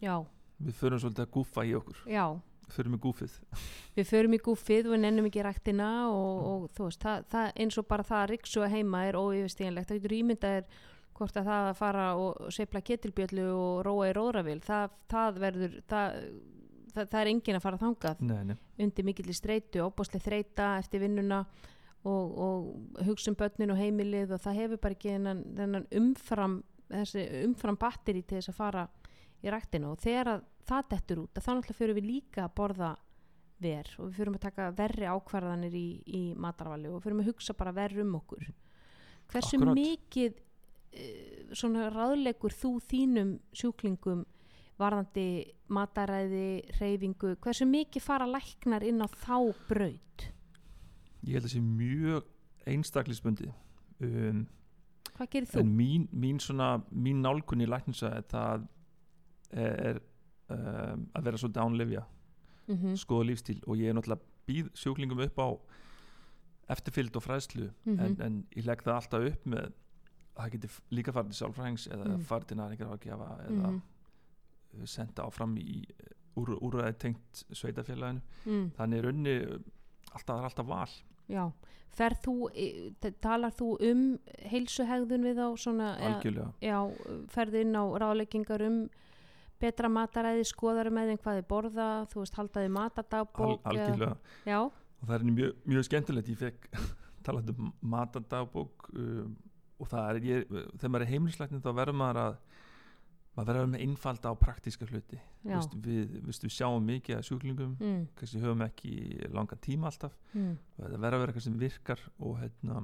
Já, við förum svolítið að gúfa í okkur. Já, förum með gúfið við förum í gúfið og nennum ekki ræktina og, Mm. og þú veist, það, það eins og bara það að riksu heima er óyfirstíðanlegt, það getur ímyndað er hvort að það að fara og seifla ketilbjöllu og róa í róðravil það, það verður það, það, það er engin að fara þangað nei, nei. undir mikill í streitu, opbáslega þreita eftir vinnuna og, og hugsa um börnin og heimilið og það hefur bara ekki þennan, umfram þessi umfram batteri til þess að fara í ræktinu og þegar að það dettur út þá náttúrulega fyrir við líka að borða ver og við fyrir að taka verri ákvarðanir í, í matarvali og fyrir að hugsa bara verri um okkur hversu Akkúrat. mikið uh, svona ráðlegur þú þínum sjúklingum varðandi mataræði, reyfingu hversu mikið fara læknar inn á þá braut ég held að sé mjög einstaklisbundi um, hvað gerir þú? mín, mín svona mín nálkunni í læknisæði það er um, að vera svolítið ánlefja Mm -hmm. skoða lífstíl og ég er náttúrulega býð sjúklingum upp á eftirfylgd og fræðslu Mhm. en, en ég legg það alltaf upp með að það geti f- líka farið til sálfræðings eða Mhm. farið til næringarafgjafa eða Mhm. mm. Senda áfram í úr, úrræði tengt sveitafélaginu mm, þannig er unni alltaf, það er alltaf val. Já, ferð þú talar þú um heilsuhegðun við á svona eða- algjörlega. Já, ferðu inn á ráðleggingar um betra mataræði, skoðar með þeim hvað þið borða, þú veist, haldaði Al, matadagbók eða- algjörlega. Já, og það er mjög, mjög skemmtilegt. Ég fekk talað um matadagbók um, og það er ég, þegar maður er heimilislæknir þá verður maður að maður verður að með einfalda og praktíska hluti Vist, við, við, við sjáum mikið af sjúklingum mm, kannski höfum ekki langan tíma alltaf mm. það verður að vera eitthvað sem virkar og, hérna,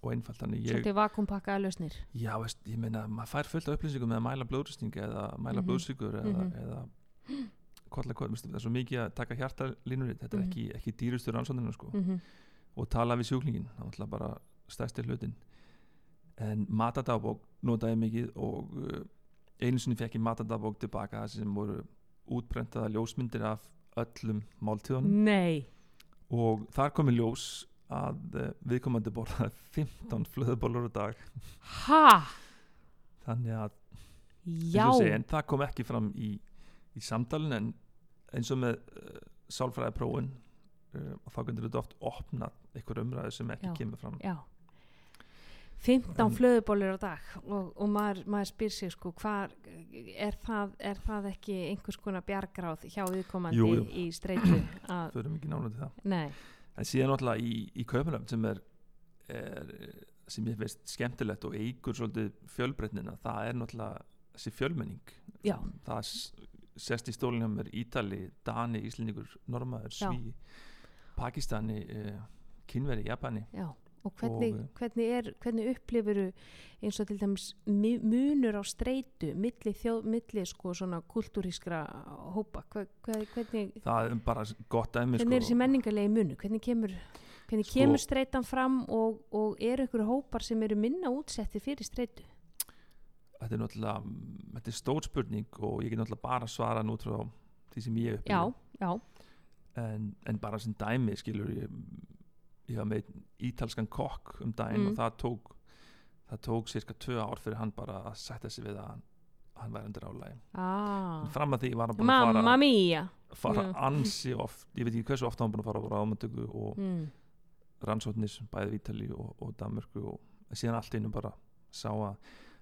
og ég, svolítið vakumpakkaða lausnir já veist, ég meina maður fær fullt af upplýsingum með að mæla blóðrýsting eða mæla Mhm. blóðsigur eða, Mhm. eða kolla, kolla, það er svo mikið að taka hjartalínur þetta er Mhm. ekki, ekki dýrustur ansvöndinu sko mm -hmm. og tala við sjúklingin það alltaf bara stærsti hlutin en matadagbók notaði mikið og uh, einu sinni fekk ég matadagbók tilbaka sem voru útbrentaða ljósmyndir af öllum máltíðunum. Nei, og þar komi ljós að uh, viðkomandi borðaði 15 flöðubólur á dag. Ha? Þannig að segi, það kom ekki fram í, í samtalin en eins og með uh, sálfræðiprófun uh, og þá getur þetta oft opnað einhver umræðu sem ekki Já. kemur fram. Já 15 En- flöðubólur á dag og, og maður, maður spyr sig sko hvar er það, er það ekki einhvers konar bjargráð hjá viðkomandi Jú, jú. í streitu að, förum ekki nána til það nei, en síðan náttúrulega í, í Kaupanöfn sem er, er sem ég veist skemmtilegt og eigur svolítið fjölbreytnina, það er náttúrulega þessi fjölmenning Já. það s- sest í stólinu hjá mér Ítali, Dani, Íslendingur, Normaður. Sví Pakistani, uh, Kynveri, Japani já og hvernig, Og, hvernig er hvernig upplifuru eins og til dæmis mi- munur á streitu milli, þjóð, milli sko svona kultúrískra hópa? Hver, hvernig, það er bara gott dæmi hvernig er sko. þessi menningarlegi munur? Hvernig kemur hvernig Sko- kemur streitan fram og, og eru ykkur hópar sem eru minna útsetti fyrir streitu? Þetta er náttúrulega þetta er stór spurning og ég get náttúrulega bara svara nút frá því sem ég já, en, en bara sem dæmi skilur ég ég var með ítalskan kokk um daginn Mm. og það tók það tók cirka tvö ár fyrir hann bara að setja sig við að hann, hann væri undir álægi ah. fram að því var hann búin að fara, mía fara Já. ansi oft ég veit ekki hversu oft hann búin að fara á ráðmöndöku og mm. rannsóknis bæði í Ítali og, og Danmörku og síðan allt einu bara sá að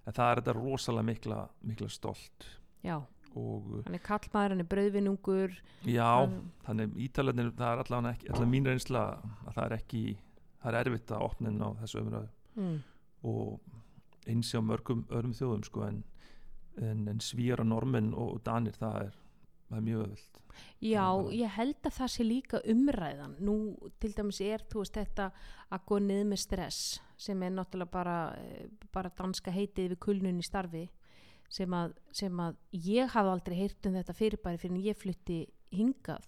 það er þetta rosalega mikla, mikla stolt já, hann er kallmaður, hann er brauðvinungur já, hann, þannig ítalarnir það er allavega ekki, allavega mín reynsla að það er ekki, það er erfitt að opna inn á þessu umræðu mm. og eins á mörgum öðrum þjóðum sko en, en, en svíjar og normin og danir það er, það er mjög öðvöld Já, bara- ég held að það sé líka umræðan. Nú til dæmis er, þú veist, þetta að gå niður með stress sem er náttúrulega bara, eh, bara danska heitið við kulnun í starfi sem að, sem að ég hafi aldrei heyrt um þetta fyrirbæri fyrir en ég flutti hingað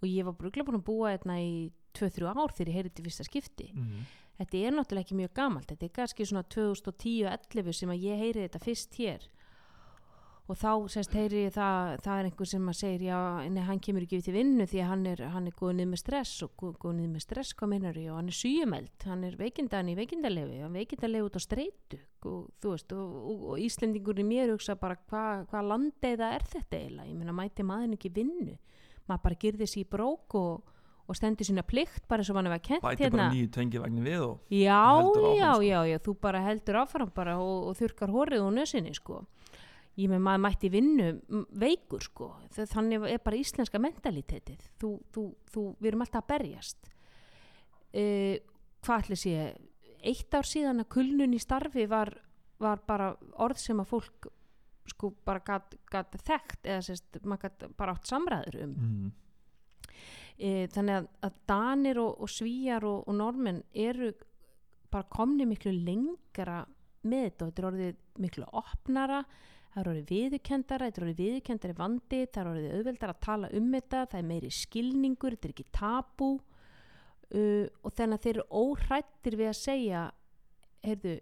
og ég var bruglega búin að búa hérna í 2-3 ár þegar ég heyrði þetta í fyrsta skipti. mm. Þetta er náttúrulega ekki mjög gamalt, þetta er kannski svona 2010-11 sem að ég heyri þetta fyrst hér og þá sérst heyri ég það, það er einhver sem að segir já, nei, hann kemur ekki við til vinnu því að hann er, hann er góð niður með stress og góð, góð niður með stress, hvað meinar ég? Og hann er síumeld, hann er veikindan í veikindalefi hann veikindalefi út á streitu. Og þú veist, og, og, og Íslendingur í mér hugsa bara hvað hva landeiða er þetta eiginlega, ég meina mæti maður ekki vinnu? Maður bara gyrði sér í brók og, og stendur sína plikt bara og hann hefur kent bæti bara nýju tengivagnin við og Já, já, sko. já, já, þú bara heldur áfram bara og, og þurkar horrið úr nösinni, sko. Ég með maður mætti vinnu veikur, sko. Þa- Þannig er bara íslenska mentalitetið. Þú, þú, þú, við erum alltaf að berjast. Uh, hvað ætli sé? Eitt ár síðan að kulnun í starfi var, var bara orð sem að fólk sko bara gat þekkt eða sérst, maður gat bara átt samræður um mm. e, þannig að, að Danir og, og Svíjar og, og Normen eru bara komni miklu lengra með þetta og þetta er orðið miklu opnara það er orðið viðurkendara, þetta er orðið viðurkendari vandi, það er orðið auðveldar að tala um þetta, það er meiri skilningur, þetta er ekki tabú. Uh, og þannig að þeir eru óhrættir við að segja, heyrðu,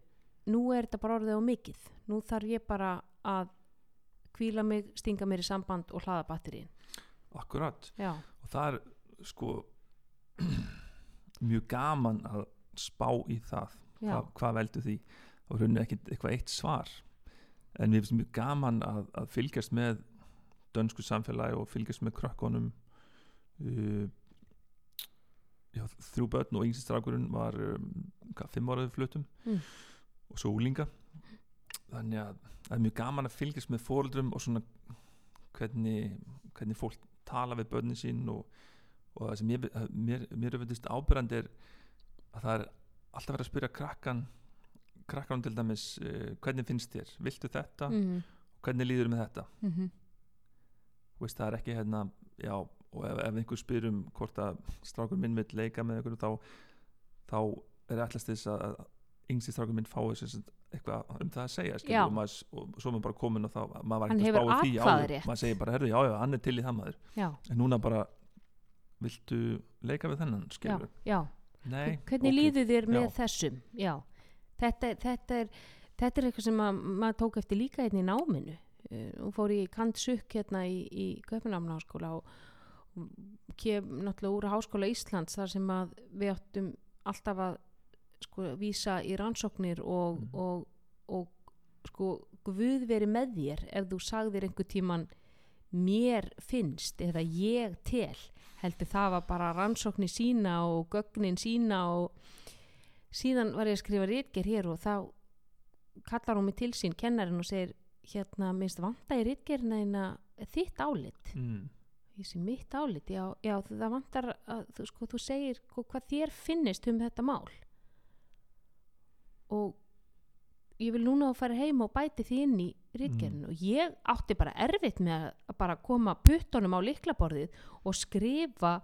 nú er þetta bara orðið á mikið, nú þarf ég bara að kvíla mig, stinga mér í samband og hlaða batterín. akkurat. Já, og það er sko mjög gaman að spá í það já, Hva, hvað veldur því. Og rauninni ekkit eitthvað eitt svar en mér finnst mjög gaman að, að fylgjast með dönsku samfélagi og fylgjast með krökkunum. Uh, já, þrjú börn og yngsti strákurinn var um, hvað, fimm áraðu flutum Mm. og svo úlinga þannig að það er mjög gaman að fylgjast með fóreldrum og svona hvernig, hvernig fólk tala við börnin sín og, og það sem mér, mér, mér fundist ábyrrandi er að það er alltaf verið að spyrja krakkan krakkan til dæmis uh, hvernig finnst þér, viltu þetta mm hvernig líður með þetta -hmm. Þú veist, það er ekki hérna já, og ef, ef einhver spyr um hvort að strákur minn vill leika með einhverju þá, þá er allast þess að, yngsti strákur minn fái sagt eitthvað um það að segja skilur, Já. og, maður, og svo er maður bara komin og þá maður var ekki að spá því áður maður segir bara, herru, já, já, hann er til í það maður Já, en núna bara, viltu leika við þennan, já, skilur já. Nei, Hvernig ok. líður þér með Já. þessum? Já, þetta, þetta, er, þetta er eitthvað sem að, maður tók eftir líka hérna í náminu. Uh, Hún fór í Kantsuk hérna í, í Köpunamnaháskóla og kem náttúrulega úr Háskóla Íslands þar sem að við áttum alltaf að sko, vísa í rannsóknir og, Mm. og, og sko, Guð veri með þér ef þú sagðir einhver tíman mér finnst eða ég tel heldur það var bara rannsóknir sína og gögnin sína og síðan var ég að skrifa rítger hér og þá kallar hún mig til sín kennarinn og segir hérna minnst vanta í rítgerina eina þitt álit. Mm. ég sé mitt álit, já, já það vantar að þú, sko, þú segir hvað þér finnist um þetta mál. Og ég vil núna að fara heim og bæti því inn í rítgerinu og ég átti bara erfitt með að bara koma puttunum á liklaborðið og skrifa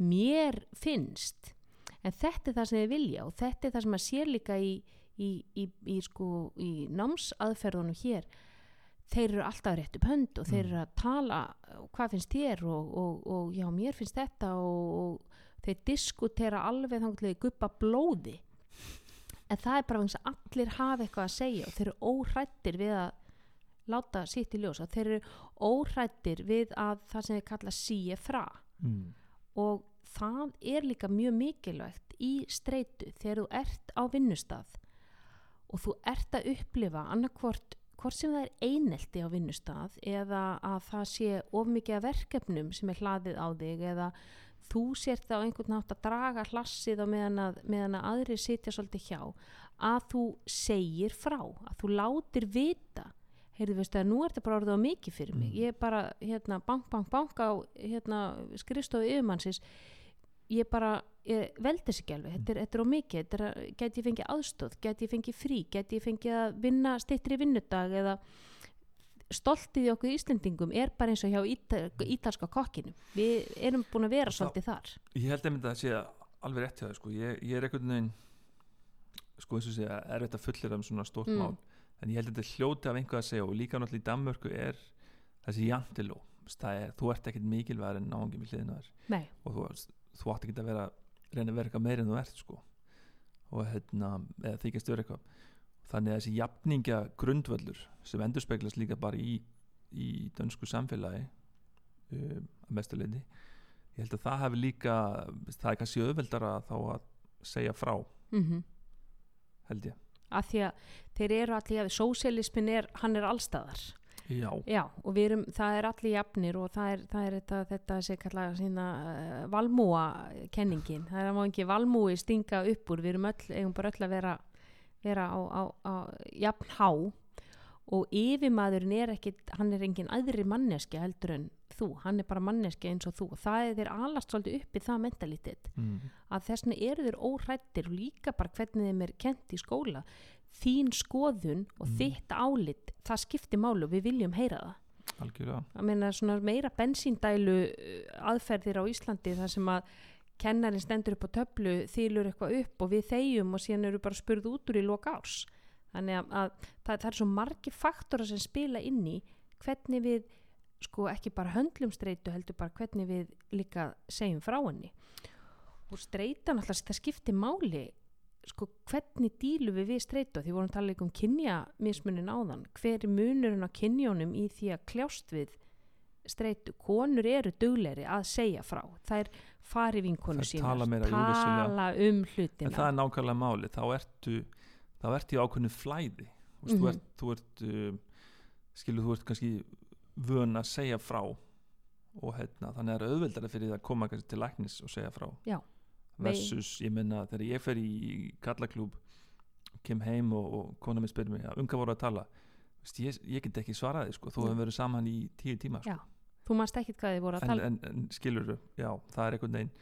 mér finnst en þetta er það sem þið vilja og þetta er það sem að sé líka í, í, í, í, sko, í námsaðferðunum hér þeir eru alltaf rétt upp hönd og þeir Mm. eru að tala hvað finnst þér og, og, og já mér finnst þetta og, og þeir diskutera alveg þanglega guppa blóði en það er bara vegna að allir hafa eitthvað að segja og þeir eru óhrættir við að láta sitt í ljós og þeir eru óhrættir við að það sem þeir kalla síe fra Mm. og það er líka mjög mikilvægt í streitu þegar þú ert á vinnustaf og þú ert að upplifa annarkvort hvort sem það er einelti á vinnustaf eða að það sé of mikið verkefnum sem er hlaðið á þig eða þú sért á einhvern nátt að draga hlassið á meðan að, meðan að aðri sitja svolítið hjá að þú segir frá, að þú látir vita. Heyrðu veistu að nú er þetta bara orðið á mikið fyrir mig. Mm. ég er bara hérna bank, bank, bank á hérna skrifstofu yfirmannsins ég bara, ég veldi þessi ekki alveg. Þetta er, þetta er á mikið, þetta er, gæti ég fengið aðstóð gæti ég fengið frí, gæti ég fengið að vinna stittri vinnudag eða stoltið í okkur Íslendingum er bara eins og hjá íta, ítalska kokkinu við erum búin að vera svolítið þar. Ég held að það sé alveg rétt hjá þau sko. ég, ég er einhvern veginn sko eins og segja, erfitt að fullir um svona stórt Mm. mál. En ég held að þetta er hljóti af einhvað að segja og líka náttúrulega í Danmörku er þessi jantiló það er, þú ert ekkert mikilvægur en náðungi við hliðina á þér. Og þú, þú átt ekki að vera reyna að vera eitthvað meira en þú ert sko. Og hérna, eða þykist vera eitthvað. Þannig að þessi jafningja grundvöllur sem endurspeglast líka bara í, í dönsku samfélagi um, að mestuleiti ég held að það hefur líka það er kannski auðveldara þá að segja frá, mm held ég. Að því að þeir eru allir að sósialismin er, hann er allstaðar já, Já, og við erum, það er allir jafnir og það er, það er þetta, þetta sem kalla sína uh, valmúa kenningin, það er að má ekki valmúi stinga upp úr, við erum öll, eigum bara öll að vera, vera á, á, á jafn há. Og yfirmaðurinn er ekki, hann er engin aðri manneski heldur en þú, hann er bara manneski eins og þú. Og það er þeir alast svolítið upp í það mentalitet mm, að þessna eru þeir óhrættir og líka bara hvernig þeim er kent í skóla þín skoðun og Mm. þitt álit það skiptir málu og við viljum heyra það. Algjörlega. Meina svona meira bensíndælu uh, aðferðir á Íslandi þar sem að kennarinn stendur upp á töflu þýlur eitthvað upp og við þegjum og síðan eru bara spurð út úr í loka árs. Þannig að, að það, það er svo margi faktora sem spila inn í hvernig við sko ekki bara höndlum streitu heldur bara hvernig við líka segjum frá henni. Og streita náttúrulega það skiptir máli sko hvernig dílu við við streitu því vorum að tala líka um kynja mismunin áðan. Hver er munurinn á kynjónum í því að kljást við streitu konur eru dugleiri að segja frá. Þær fari vinkonu sínar tala tala um en hlutina það er nákvæmlega máli þá ertu, þá ertu í ákveðnu flæði. Þú, Mhm. þú ert, þú ert um, skilur þú ert kannski vön að segja frá. Og hérna, þannig er auðveldara fyrir það að koma kannski til læknis og segja frá. Já. Versus, ég menna þegar ég fer í kallaklúb kem heim og, og kona mér spyrir mig að unga voru að tala? Vist, ég, ég get ekki svaraði sko, Nei. hefur verið saman í tíu tíma sko. Þú manst ekkit hvað þið voru að en, tala en, en skilur já, það er einhvern veginn.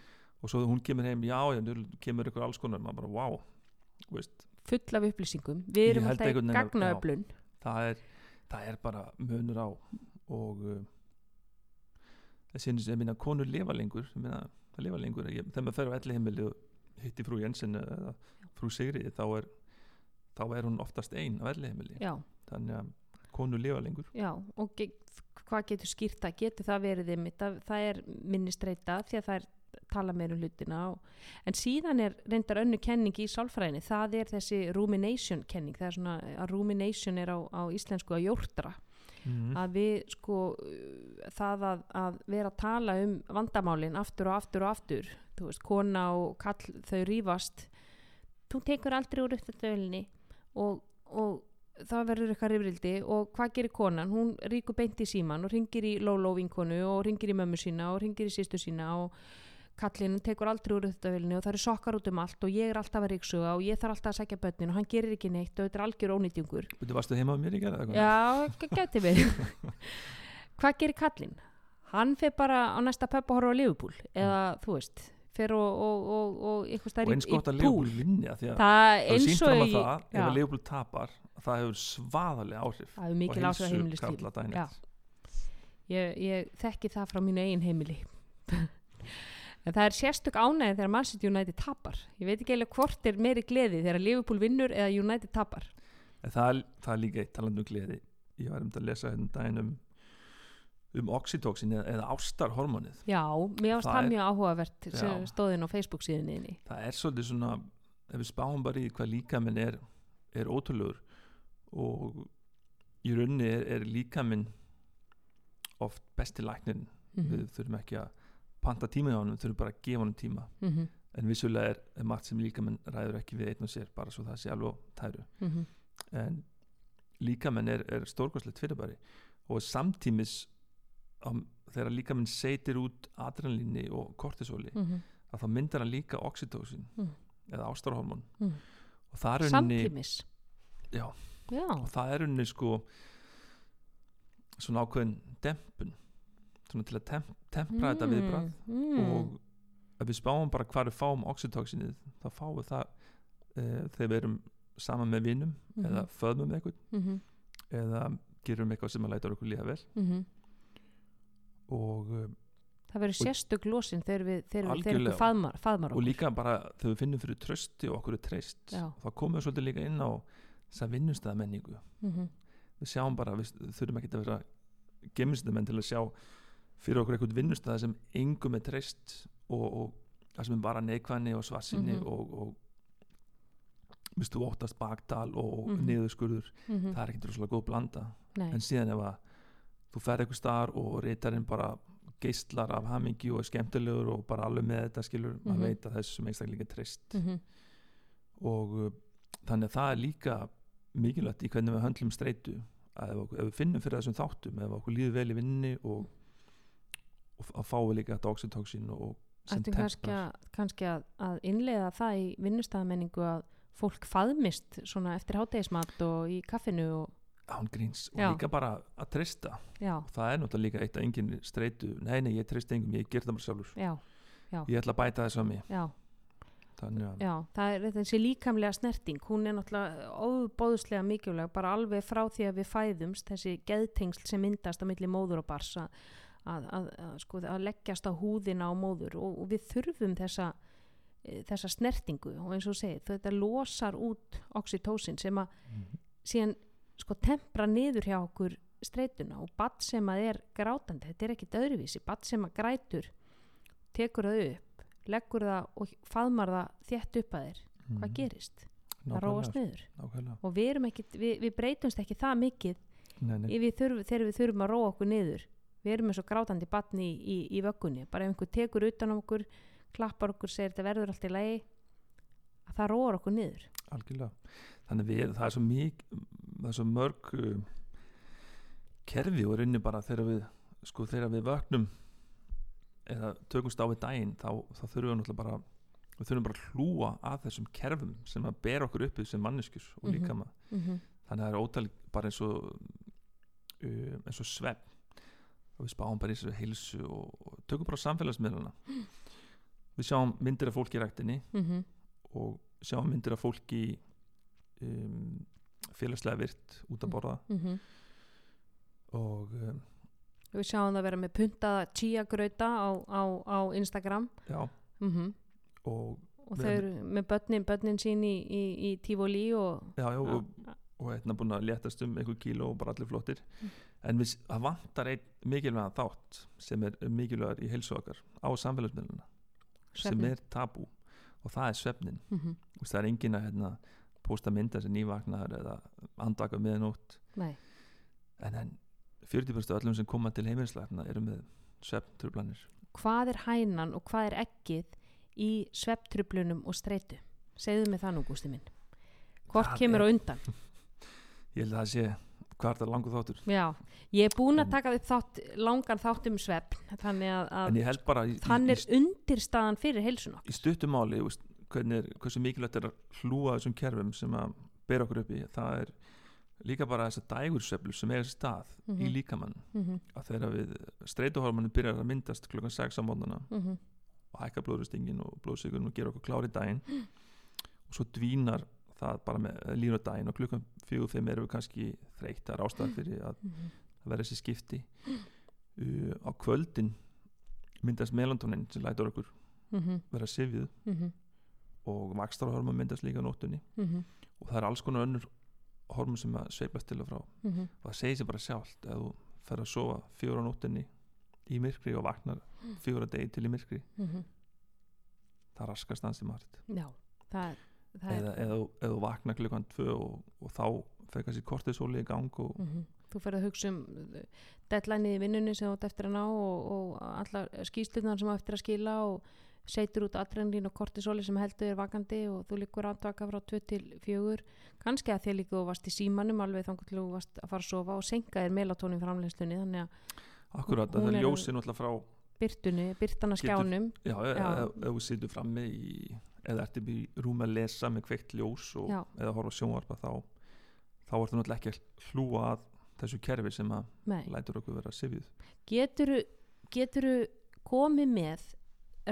Og svo hún kemur heim, já, já, nú kemur ykkur alls konar, maður bara, wow veist, full af upplýsingum. Við Ég erum alltaf í gagnaöflun. það er, það er bara munur á. Og uh, þessi einu sem minna konur lifa lengur ég minna, það lifa lengur. Ég, þegar maður fer á elli heimili og hitti frú Jensen eða frú Sigri þá er, þá er hún oftast ein á elli heimili já, þannig að konur lifa lengur. Já, og ge hvað getur skýrt það, getur það verið einmitt að það er minni streita því að það er tala meir um hlutina og, en síðan er reyndar önnu kenning í sálfræðinni, það er þessi rumination kenning, það er svona að rumination er á, á íslensku að jórtra mm. að við sko það að, að vera að tala um vandamálin aftur og aftur og aftur þú veist, kona og kall þau rífast þú tekur aldrei úr uppdöðulinni og, og það verður eitthvað rifrildi og hvað gerir konan hún ríkur beint í síman og ringir í Lóló vinkonu og ringir í mömmu sína og ringir í sýstu sína og kallinn tekur aldrei úr uppdöðulinni og það eru sokkar út um allt og ég er alltaf að ríksuga og ég þarf alltaf að sækja börnin og hann gerir ekki neitt og þetta er algjör ónýtjungur Þú varstu heima á mér í gerð Já, g- gæti verið. Hvað gerir kallinn? Hann fer bara á næsta pöpp og horfa á Liverpool eða þú veist fer og, og, og, og eitthvað og stær eins í, því að Það er eins og að það ef að Leopold tapar það hefur svaðalega áhrif það er mikil áhrif á heimilistíl ég, ég þekki það frá mínu eigin heimili en það er sérstök ánægð þegar Man City United tapar. Ég veit ekki eiginlega hvort er meiri gleði þegar Liverpool vinnur eða United tapar. Það, það er líka eitt talandu gleði. Ég var um að lesa hérna um daginn um um oxytocin eða, eða ástarhormonið Já, mér varst Það mjög áhugavert stóðin á Facebook síðunni það er svolítið svona ef við spáum bara í hvað líkaminn er er ótrúlegur og í rauninni er, er líkaminn oft besti læknirinn. Mm við þurfum ekki að panta tíma hjá hann þurfum bara að gefa hann tíma. -hmm. en vissulega er, er margt sem líkaminn ræður ekki við einn og sér bara svo það sé alveg tæru. Mm en líkamenn er, er stórkostlegt fyrirbæri. Og samtímis um, þegar líkamenn seitir út adrenalíni og kortisóli -hmm. að þá myndar hann líka oxytocin Mm. eða ástarhormón Mm. og það er unni Samtímis? Já, Já, og það er unni sko svona ákveðin dempun svona til að temp, tempra þetta viðbrað mm. og ef við spáum bara hvar við fáum oxytocinið þá fáum við það e, þegar við erum saman með vinnum Mhm. eða föðmum eitthvað mm -hmm. eða gerum eitthvað sem að læta okkur líða vel Mhm. og, um, Það verður sérstök losin þegar við, þegar við, þegar faðmar, faðmar og líka bara þegar við finnum fyrir trösti og okkur er treyst þá komum við svolítið líka inn á þess að vinnustæða menningu mm við sjáum bara, við þurfum ekki að vera gemistamenn til að sjá fyrir okkur eitthvað vinnustæða sem engum er treyst og, og það sem er bara neikvæðni og svarsinni Mhm. og, og viðstu óttast bakdal og, og Mhm. niðurskurður -hmm. það er ekki droslega góð blanda Nei, en síðan ef að þú fer eitthvað staðar og reytarinn bara geistlar af hamingi og er skemmtilegur og bara alveg með þetta skilur, Mhm. maður veit að þessum einstaklinga er treyst mm -hmm. og uh, þannig að það er líka mikilvægt í hvernig við höndlum streitu að ef við finnum fyrir þessum þáttum ef okkur líður vel í vinninni og, og að við líka oxytocin og sem Ættum kannski, að, kannski að, að innleiða það í vinnustæðamenningu að fólk faðmist svona eftir hátegismat og í kaffinu og án gríns og Já. líka bara að treysta. Já, og það er náttúrulega líka eitt að enginn streitu nei, nei, ég treyst engum, ég ger það bara sjálfur. Já, ég ætla að bæta þess að mig. Já, þannig að já það er þessi líkamlega snerting. Hún er náttúrulega óbóðslega mikilvæg bara alveg frá því að við fæðumst þessi geðtengsl sem myndast á milli móður og bars að, að, að, sko, að leggjast á húðina á móður og, og við þurfum þessa eh, þessa snertingu og eins og þú segir þetta losar út oxytocin sem að síðan sko tempra niður hjá okkur streituna og badd sem að er grátandi, þetta er ekkit öðruvísi badd sem að grætur tekur það upp, leggur það og faðmar það þétt upp að þér hvað Mhm. gerist? Það róast niður nákvæmlega og við, ekkit, við, við breytumst ekki það mikið nei, nei. Við þurf, þegar við þurfum að róa okkur niður við erum eins og grátandi batni í, í, í vöggunni. Bara ef einhver tekur utan á okkur klappar okkur, segir þetta verður allt í lagi að það róar okkur niður. Algjörlega. Þannig við, það er svo mjög það er svo mörg uh, kerfi og rinni bara þegar við sko þegar við vöknum eða tökumst á við daginn þá, þá þurfum við náttúrulega bara við þurfum bara að hlúa að þessum kerfum sem að bera okkur upp sem manneskjur og Mhm. líkama. Mm -hmm. þannig að það er ótal bara eins og uh, eins og svepp og við spáum bara í þessu heilsu og, og tökum bara samfélagsmiðluna við sjáum myndir af fólki í ræktinni Mm og sjáum myndir af fólki um, félagslega virt út að borða. Mhm. og um, við sjáum það vera með puntaða chia grauta á, á, á Instagram. Já. Mm og, og þau eru með börnin, börnin sín í, í, í Tivoli og já, já, og, og hérna búin að léttast um einhver kíló og bara allir flottir. Mm. En við, það vantar einn mikilvægan þátt sem er mikilvægar í heilsu okkar á samfélagsmiðluna sem er tabú. Og það er svefnin mm það er engin að hérna, posta mynda sem nývagnar eða andvaka meðanótt Nei, en, en 40% af öllum sem koma til heimilislækna eru með svefntrublanir hvað er hænan og hvað er ekkið í svepptröflunum og streitu? Segðu mig það nú Gústi minn. Hvort Það kemur á undan? Ég held að það sé hvað er það langur þáttur? Já, ég er búin að En- taka upp þátt, langan þátt um svepp þannig að, að í, hann í, er undirstaðan fyrir heilsuna í, í stuttumáli er, hversu mikilvægt er að hlúa þessum kerfum sem að bera okkur upp í það er líka bara þessar dægurseflu sem er stað í Mhm. líkamann mm -hmm, að þegar við streituhormonu byrjar að myndast klukkan 6 á mótnana mm og hækka blóðröstingin og blóðsíkurinn og gera okkur klári daginn og svo dvínar það bara með línu á daginn og klukkan 4-5 erum við kannski þreytt. Það er ástæða fyrir að mhm, það verður þessi skipti. Uh, á kvöldin myndast melantónin sem lætur okkur mhm, vera sifjuð og vakstarhormon myndast líka á nóttunni. Mhm, og það er alls konar önnur hormon sem að sveiflast til og frá. Mhm, og það segir sér bara sjálft ef þú fer að sofa fjóra á nóttunni í myrkri og vaknar fjóra degi til í myrkri mhm. það raskast ansi margt. Já, það er eða, eða, þú- vaknar klukkan tvö og, og þá fer kannski kortisóli í gang og mhm. þú ferð að hugsa um deadlineið í vinnunni sem þú átt eftir að ná og, og allar skýslunar sem þú átt eftir að skila og seitur út adrenalín og kortisóli sem heldur þér vakandi og þú líkur andvaka frá 2 til 4 kannski að þér líka þú varst í símanum alveg þannig til þú varst að fara að sofa og senka þér melatónin framleyslunni þannig að akkurat að það er- er ljósin alltaf frá byrtunni, byrtan að Getur- skjánum. Já, eða ef ef þú situr frammi í, eða ert upp í rúmi að lesa með kveikt ljós og, eða horfa sjónvarpa þá þá ertu náttúrulega ekki að hlúa að þessu kerfi sem að Nei. lætur okkur vera sifjuð. Geturu, geturu komið með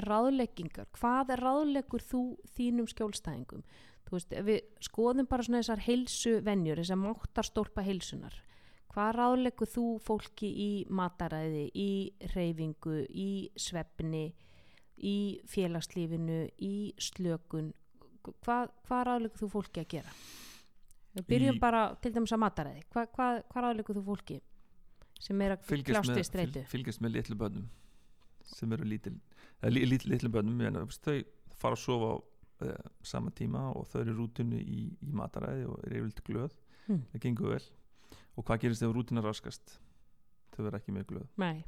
ráðleggingar, hvað ráðleggur þú þínum skjólstæðingum? Þú veist, við skoðum bara svona þessar heilsu venjur, þessar máttarstólpa heilsunar, hvað ráðleggur þú fólki í mataræði í reyfingu, í svefni í félagslífinu í slökun. Hvað, hvað ráðleggur þú fólki að gera? Við byrjum Í- bara til dæmis að mataræði. Hvað, hvað, hvað ráðleggur þú fólki sem er að kljást með, við streitu? fylg, fylgjast með litlu börnum sem eru lítil li, lit, litlu börnum en, þau fara að sofa á uh, sama tíma og þau eru í rútinu í, í mataræði og eru yfirleitt glöð. Hmm. það gengur vel. Og hvað gerist ef rútina raskast? Þau verða ekki mjög glöð. Nei,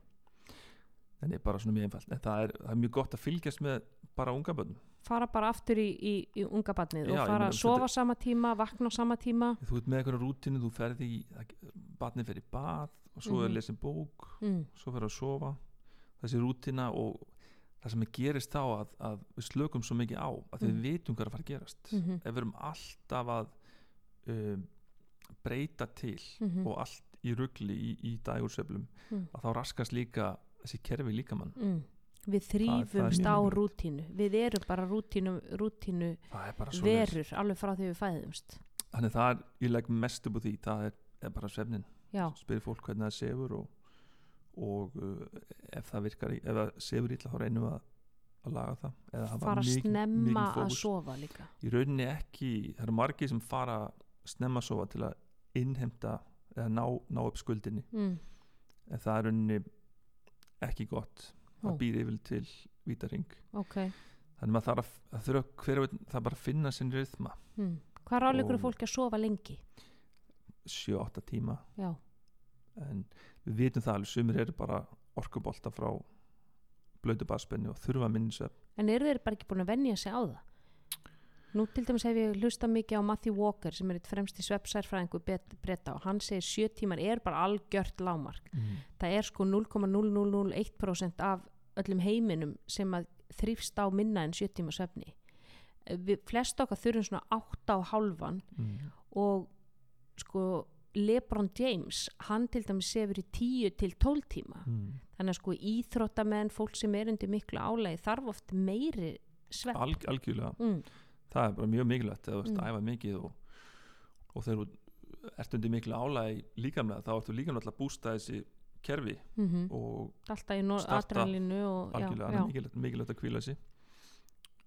en það er bara svona mjög einfalt en það er, það er mjög gott að fylgjast með bara unga börnum fara bara aftur í, í, í unga barnið Já, og fara að sofa sama tíma, vakna sama tíma þú ert með eitthvað rútinu, þú ferði í barnið fer í bað og svo Mhm. er lesin bók mm. svo fer að sofa þessi rútina og það sem er gerist þá að, að við slökum svo mikið á að Mhm. við vitum hvað er að fara að gerast Mhm. ef við erum alltaf að um, breyta til Mhm. og allt í ruggli í, í dægurseflum Mm. að þá raskast líka þessi kerfi líkamann. Mm. Við það þrýfumst á rútínu. Við erum bara rútínu, rútínu það bara verur alveg frá því við fæðumst. Þannig það er, ég legg mest upp á því það er, er bara svefnin. Spyrir fólk hvernig það sefur og, og uh, ef það virkar ef það sefur illa þá reynum við að, að laga það eða hafa fara mikinn- snemma mikinn að sofa líka. Í rauninni ekki það eru margir sem fara snemma að sofa til að innhemta eða ná, ná upp skuldinni. Mm. en það er unni ekki gott það býr yfir til vítaring ok. Þannig þarf að, að hver og einn það bara að finna sinn rytma. Mm. hvað ráleikur Og- fólki að sofa lengi? 7-8 tíma. Já, en við vitum það alveg sumir eru bara orkubolta frá blödu barspenni og þurfa minnisvefn en eru þeir bara ekki búin að venja sig á það nú til dæmis hef ég hlusta mikið á Matthew Walker sem er eitt fremsti svepsærfræðingu breyta og hann segir sjö tímar er bara algjört lámark mm. það er sko 0,0001% af öllum heiminum sem að þrýfst á minna en sjö tíma svefni við flest okkar þurfum svona 8 á halvan Mm. og sko Lebron James, hann til dæmis sefur í 10 til 12 tíma Mm. þannig að sko íþróttamenn, fólk sem er undir miklu álægi þarf oft meiri svepp Alg, algjörlega mm, það er bara mjög mikilvægt eða þú ert Mm. að æfa mikið og, og þegar þú ert undir miklu álægi líkamlega þá ertu líkamlega að bústa þessi kerfi mm og alltaf í no- Starta og algjörlega. Já, mikilvægt, mikilvægt að kvíla sig.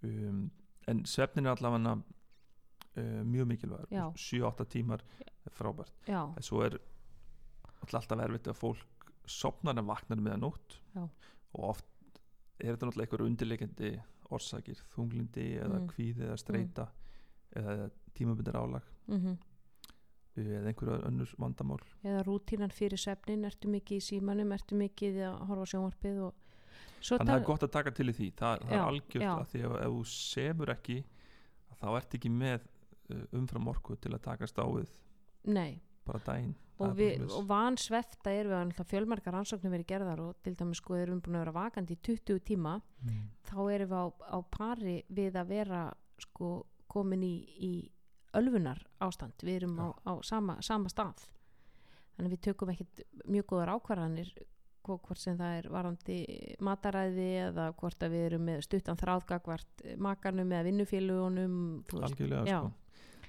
Um, en svefnin er allavega uh, mjög mikilvægur. Já. 7-8 tímar er frábært. Já, en svo er alltaf erfitt að fólk sopnar en vaknar með að nótt og oft er þetta náttúrulega einhver undirleikandi orsakir, þunglindi eða Mm. kvíði eða streyta eða tímabundir álag mm eða einhverju önnur vandamál eða rútínan fyrir svefnin ertu mikið í símanum, ertu mikið að horfa sjónvarpið og þannig að það er gott að taka til í því það, það Já, er algjört já. að því að ef þú sefur ekki þá ert ekki með uh, umfram orku til að takast á við nei, bara Það og, og van svefta er við að fjölmarkar rannsóknir verið gerðar og til dæmis sko erum við búin að vera vakandi í 20 tíma mm. þá erum við á, á pari við að vera sko komin í, í ölfunar ástand við erum á, á sama, sama stað. Þannig að við tökum ekkit mjög góðar ákvarðanir hvo- hvort sem það er varandi mataræði eða hvort að við erum með stuttan þráðgagvart makanum eða vinnufélugunum algjörlega sko.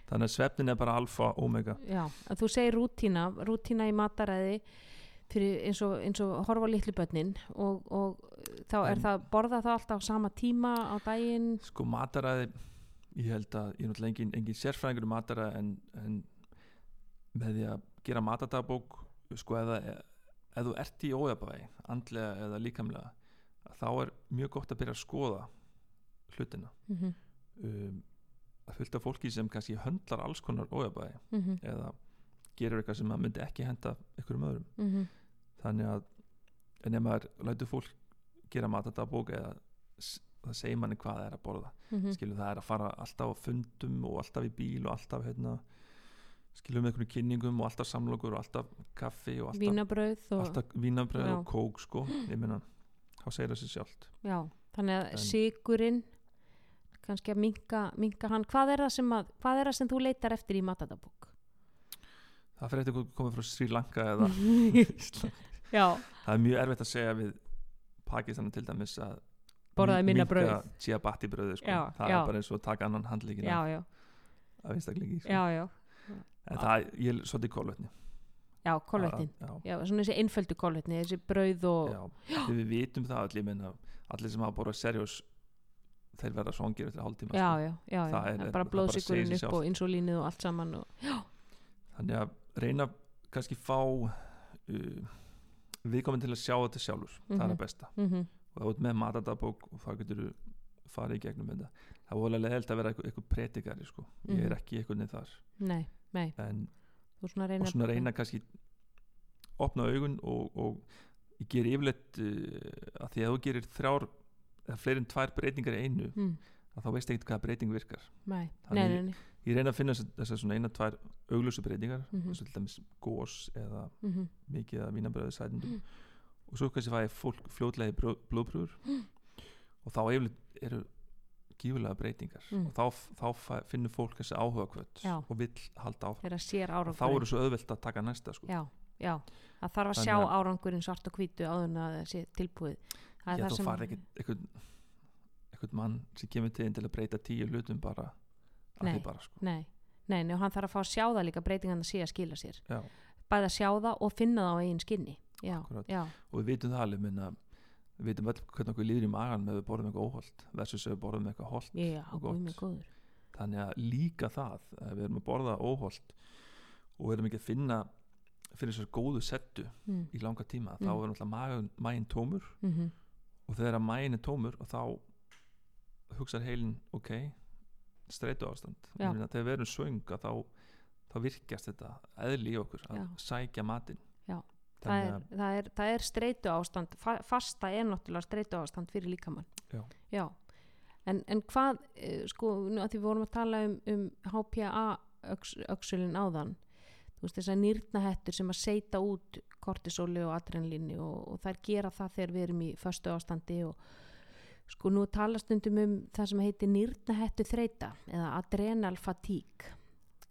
Þannig að svefnin er bara alfa omega. Já, en þú segir rútína rútína í mataræði eins og, eins og horfa börnin og, og þá er En- það borða það alltaf á sama tíma á daginn? Sko mataræði ég held að ég er náttúrulega engin, engin sérfræðingur um mataræði en, en með því að gera matadagbók sko eða ef þú ert í ójabæði andlega eða líkamlega þá er mjög gott að byrja að skoða hlutina. Mm -hmm. um, að fylgta fólki sem kannski höndlar alls konar ójabæði Mm eða gerur eitthvað sem maður myndi ekki henda einhverjum öðrum. -hmm. þannig að en ef maður lætur fólk gera matadagbók eða það segir manni hvað það er að borða. Mm skilur það er að fara alltaf á fundum og alltaf í bíl og alltaf hérna skilur með einhvern kynningum og alltaf samlokur og alltaf kaffi og alltaf, vínabrauð og, alltaf vínabröð og kók sko, ég meina þá segir það sér sjálft. Já, þannig að En- sigurinn kannski að minka, minka hann. Hvað er, að, hvað er það sem þú leitar eftir í matadabók? það fyrir eftir komið frá Sri Lanka eða það er mjög erfitt að segja við Pakistan til dæmis að Borðaðu minna ciabatta bröðu sko. Já, það já. er bara eins og að taka annan handlíkin af, einstaklingi sko. já, já. En það er, ég er svolítið kólvetni já, já, svona þessi einföldu kolvetni þessi brauð og við vitum það allir, menna, allir sem hafa borðað serjós þeir verða svangir eftir hálftíma já, sko. já, já, já. Það er- bara það bara sig upp og insulínið og allt saman og, þannig að reyna kannski fá uh, viðkomin til að sjá þetta sjálfur það er Mhm. besta mm og það út með matadabók og þá getur farið í gegnum þetta það er volið leðilt að vera eitthvað, eitthvað pretikari sko. ég er Mhm. ekki eitthvað niður þar nei, nei, en, svona og svona reyna kannski opna augun og, og ég ger yfirleitt uh, að því að þú gerir þrjár eða fleiri en tvær breytingar í einu mm, þá veist ekkert hvaða breyting virkar. Nei, nei, nei, nei. ég reyna að finna þessar svona eina, tvær augljósu breytingar Mhm. eins og til dæmis gós eða Mm mikið að vínabröðu sætindum Mm. og svo kannski fæ ég fólk fljótlega í blóðpröfur og þá yfirleitt eru gífulega breytingar. Mm. og þá, þá fæ- finnur fólk þessi áhuga kvöld og vill halda áfram. Og þá eru svo auðvelt að taka næsta sko. já, já, það þarf að Þannig sjá árangurinn svart og hvítu áður en að það sé tilbúið sem farið ekkert einhvern, einhvern mann sem kemur til til að breyta tíu hlutum bara að Nei. bara sko. nei, nei, nei, og hann þarf að fá að sjá það líka breytingan að sé að skila sér. Já, bæði að sjá það og finna það á eigin skinni. Já, já, og við vitum það alveg minna, við vitum öll hvernig okkur líður í magan með við borðum eitthvað óholt versus ef við borðum eitthvað holt já, þannig að líka það ef við erum að borða óholt og erum ekki að finna fyrir þessar góðu settu mm, í langa tíma þá Mm. er náttúrulega maginn tómur. Mhm, og þegar að maginn er tómur og þá hugsar heilin ok, streitu ástand Já. þegar við erum svöng að þá, þá virkjast þetta eðli í okkur að Já. sækja matinn Já. það er, að það er, það er streitu ástand fa fasta er náttúrulega streitu ástand fyrir líkamann Já. En, en hvað eh, sko, að því við vorum að tala um, um HPA öx, öxulin áðan þú veist þessar nýrnahettur sem að seita út kortisóli og adrenalíni og, og þær gera það þegar við erum í föstu ástandi og sko nú tala stundum um það sem heitir nýrnahettu þreita eða adrenal fatigue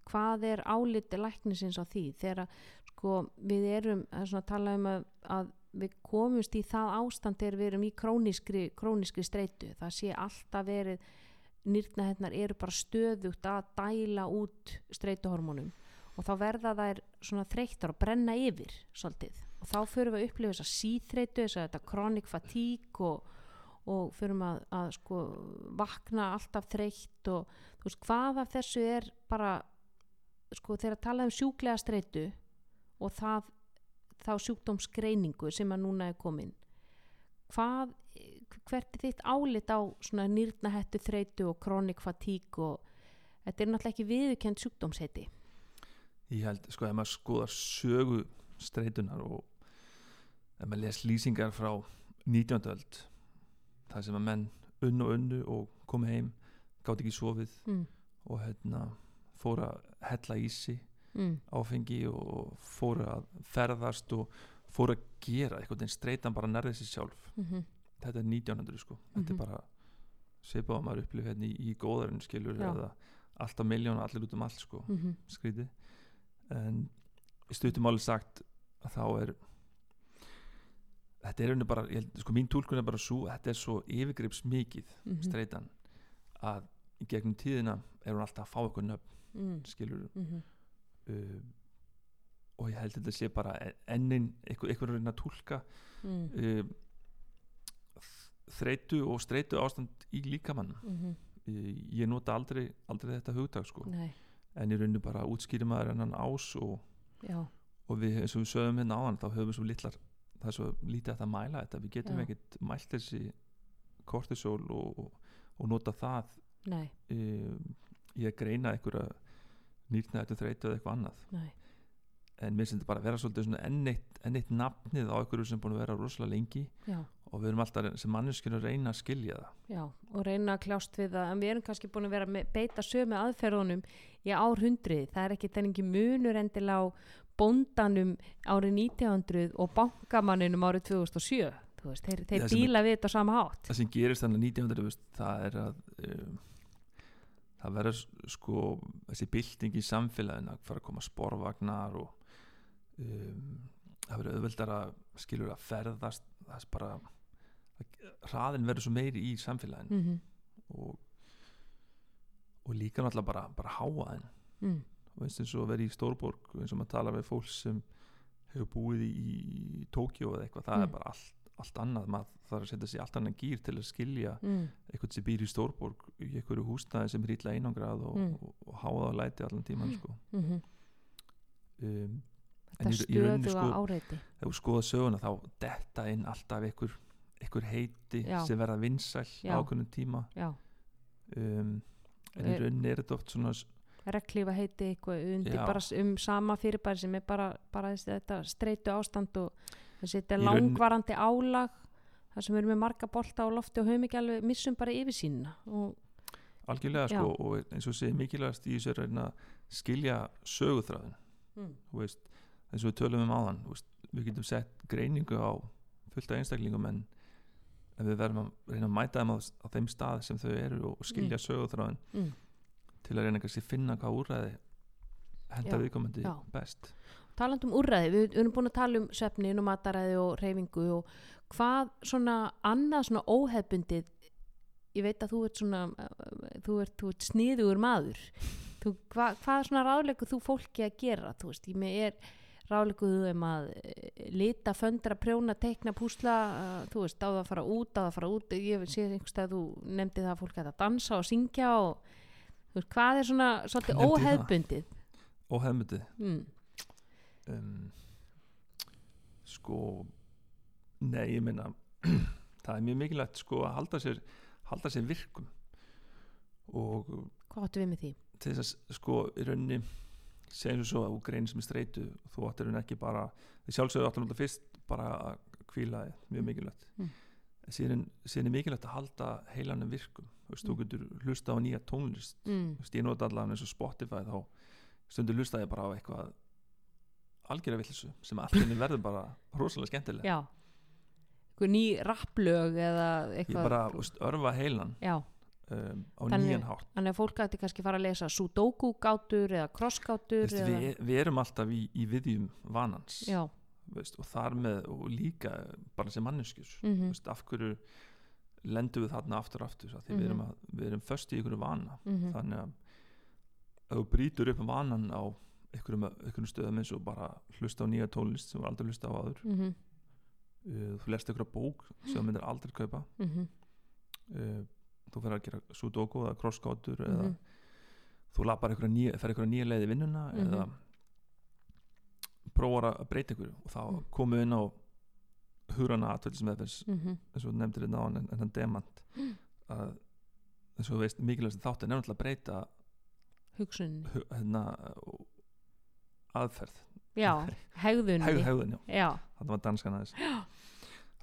hvað er áliti læknisins á því? Þegar sko við erum er að tala um að, að við komumst í það ástand þegar við erum í krónískri, krónískri streitu. Það sé alltaf verið nýrnahetnar eru bara stöðugt að dæla út streituhormónum og þá verða þær svona þreyttar og brenna yfir svolítið. Og þá förum við að upplifa þessa síþreitu þess að þetta chronic fatigue og, og förum að, að sko vakna alltaf þreytt og þú veist hvað af þessu er bara sko þegar að tala um sjúklega streitu og það þá sjúkdómsgreiningu sem að núna er komin hvað, hvert er þitt álit á svona nýrnahettu þreitu og chronic fatigue og þetta er náttúrulega ekki viðurkend sjúkdómsheiti ég held, sko, ef maður skoðar sögu streitunar og ef maður les lýsingar frá 19. öld það sem að menn unnu og unnu og komu heim gátt ekki sofið mm. og hérna fóru að hella í sig Mm. áfengi og fóru að ferðast og fóru að gera einhvern veginn streitan bara nærði sér sjálf Mm -hmm. þetta er 1900 sko þetta er Mhm. bara svipað að maður upplifa hérna í, í góðarinn skilur Já. eða alltaf miljón allir út um allt sko Mm -hmm. skrítið en í stuttum áli sagt að þá er þetta er einu bara ég sko mín tólkun er bara svo þetta er svo yfirgrips mikið Mhm. streitan að í gegnum tíðina er hún alltaf að fá eitthvað nöfn mm. skilur Mm uh, og ég held þetta sé bara ennin eitthvað, eitthvað að tólka mm. uh, þreitu og streitu ástand í líkamann Mm uh, ég nota aldrei, aldrei þetta hugtak sko Nei, en í rauninu bara útskýri maður enn ás og, og við eins og við sögum hérna áðan þá höfum við svo litlar það er svo lítið að það mæla þetta. Við getum ekkert mælt þessi kortisol og, og, og nota það uh, í að greina einhverja nýrnaðið þreitu eða eitthvað annað. Nei. En mér finnst þetta bara að vera svolítið enn eitt, nafnið á einhverju sem búin að vera rosalega lengi. Já, og við erum alltaf sem manneskjur að reyna að skilja það. Já, og reyna að kljást við það. En við erum kannski búin að vera að beita sömu aðferðunum í árhundrið það er ekki þenningi munur endilega á bóndanum árið 1900 og bankamanninum árið 2007 þú veist, þeir, þeir díla við þetta á sama hátt. Það sem gerist þannig 1900 veist, það er að um, það verður sko þessi bylting í samfélagin að fara að koma sporvagnar og um, það verður auðveldar að skilur að ferðast það er bara hraðin verður svo meiri í samfélagin mm -hmm. og, og líka náttúrulega bara, bara háaðin mm. og eins og vera í Stórborg eins og maður tala við fólk sem hefur búið í, í Tókjó eða eitthvað, það Mm. er bara allt, allt annað maður þarf að setja sig allt annan gýr til að skilja Mm. eitthvað sem býr í Stórborg í einhverju húsnæði sem er illa einangrað og, Mm. og, og háða að læti allan tíman sko. Mm -hmm. um, þetta stöðuga sko, áreiti ef við skoða söguna þá detta inn alltaf einhver, einhver heiti Já. sem verða vinsæl Já. á ákveðnum tíma já, um, en í Er- rauninni er þetta oft svona reglífa heiti eitthvað undir Já. bara um sama fyrirbæri sem er bara, bara þetta streitu ástand og þessi þetta rauninni- langvarandi álag þar sem við erum með marga bolta á lofti og höfum ekki alveg missum bara yfir sína og algjörlega Já. sko, og eins og sé mikilvægast í þessu er að skilja söguþráðin mm. þú veist, eins og við tölum um áðan við getum sett greiningu á fullt af einstaklingum en við verðum að reyna að mæta þeim á, á þeim stað sem þau eru og skilja mm. söguþráðin Mm. til að reyna kannski að finna hvað úrræði henda viðkomandi best talandi um úrræði, við, við erum búin að tala um svefnin og mataræði og reyfingu og hvað svona annað svona óhefbundið ég veit að þú ert svona þú ert, þú ert sniðugur maður þú, hva, hvað svona ráðleikur þú fólki að gera, þú veist, ég með er ráðleikuðu um að eh, lita, föndra, prjóna, teikna, púsla uh, þú veist, á það að fara út, á það að fara út. Ég sé einhvers að þú nefndi það að fólk að dansa og syngja og þú veist, hvað er svona svolítið óhefbundið og hefmyndið mm, um, sko nei, ég meina það er mjög mikilvægt sko að halda sér halda sér virkum. Og Hvað áttu við með því? til þess að sko í rauninni segjum svo að þú greinir sem er streitu þú áttir hún ekki bara því sjálfsögðu áttir hún þetta fyrst bara að kvíla mjög mikilvægt. Mm. síðan, síðan er mikilvægt að halda heilanum virkum. Þú veist, þú Mm. getur hlusta á nýja tónlist. Mm. Ég nota allavega eins og Spotify þá stundur hlusta ég bara á eitthvað algjörða villisu sem allt inni verður bara rosalega skemmtilega. Já. Eitthvað ný rapplög eða ég eitthvað. bara þú veist, örfa heilan. Já, um, á Þannig- nýjan hátt. þannig að fólk ætti kannski fara að lesa sudoku gátur eða veist, eða, við, við erum alltaf í, í viðjum vanans veist, og þar með og líka bara sem manneskjur mhm, veist, af hverju lendum við þarna aftur aftur því Mhm. við, erum að, við erum föst í ykkur vana. Mhm, þannig að ef þú brýtur upp vanan á ykkurum, ykkurum stöðum eins og bara hlusta á nýja tónlist sem við aldrei hlusta á áður mhm, uh, þú lest ykkur bók sem þú myndir aldrei kaupa mhm, uh, þú fer að gera sudoku eða crossgátur eða mhm, þú lapar ykkur nýja, fer ykkur nýja leið í vinnuna Mhm. eða prófar að breyta ykkur og þá Mm. komum við inn á hurana atveldismeðferðs mhm, eins og nefndir þetta á en, en hann demant. Mm. að eins og þú veist mikilvægast þátt er nefnilega að breyta hugsunni hu- hérna aðferð. Já, hegðunni hegð, hegðun, þetta var danskan aðeins.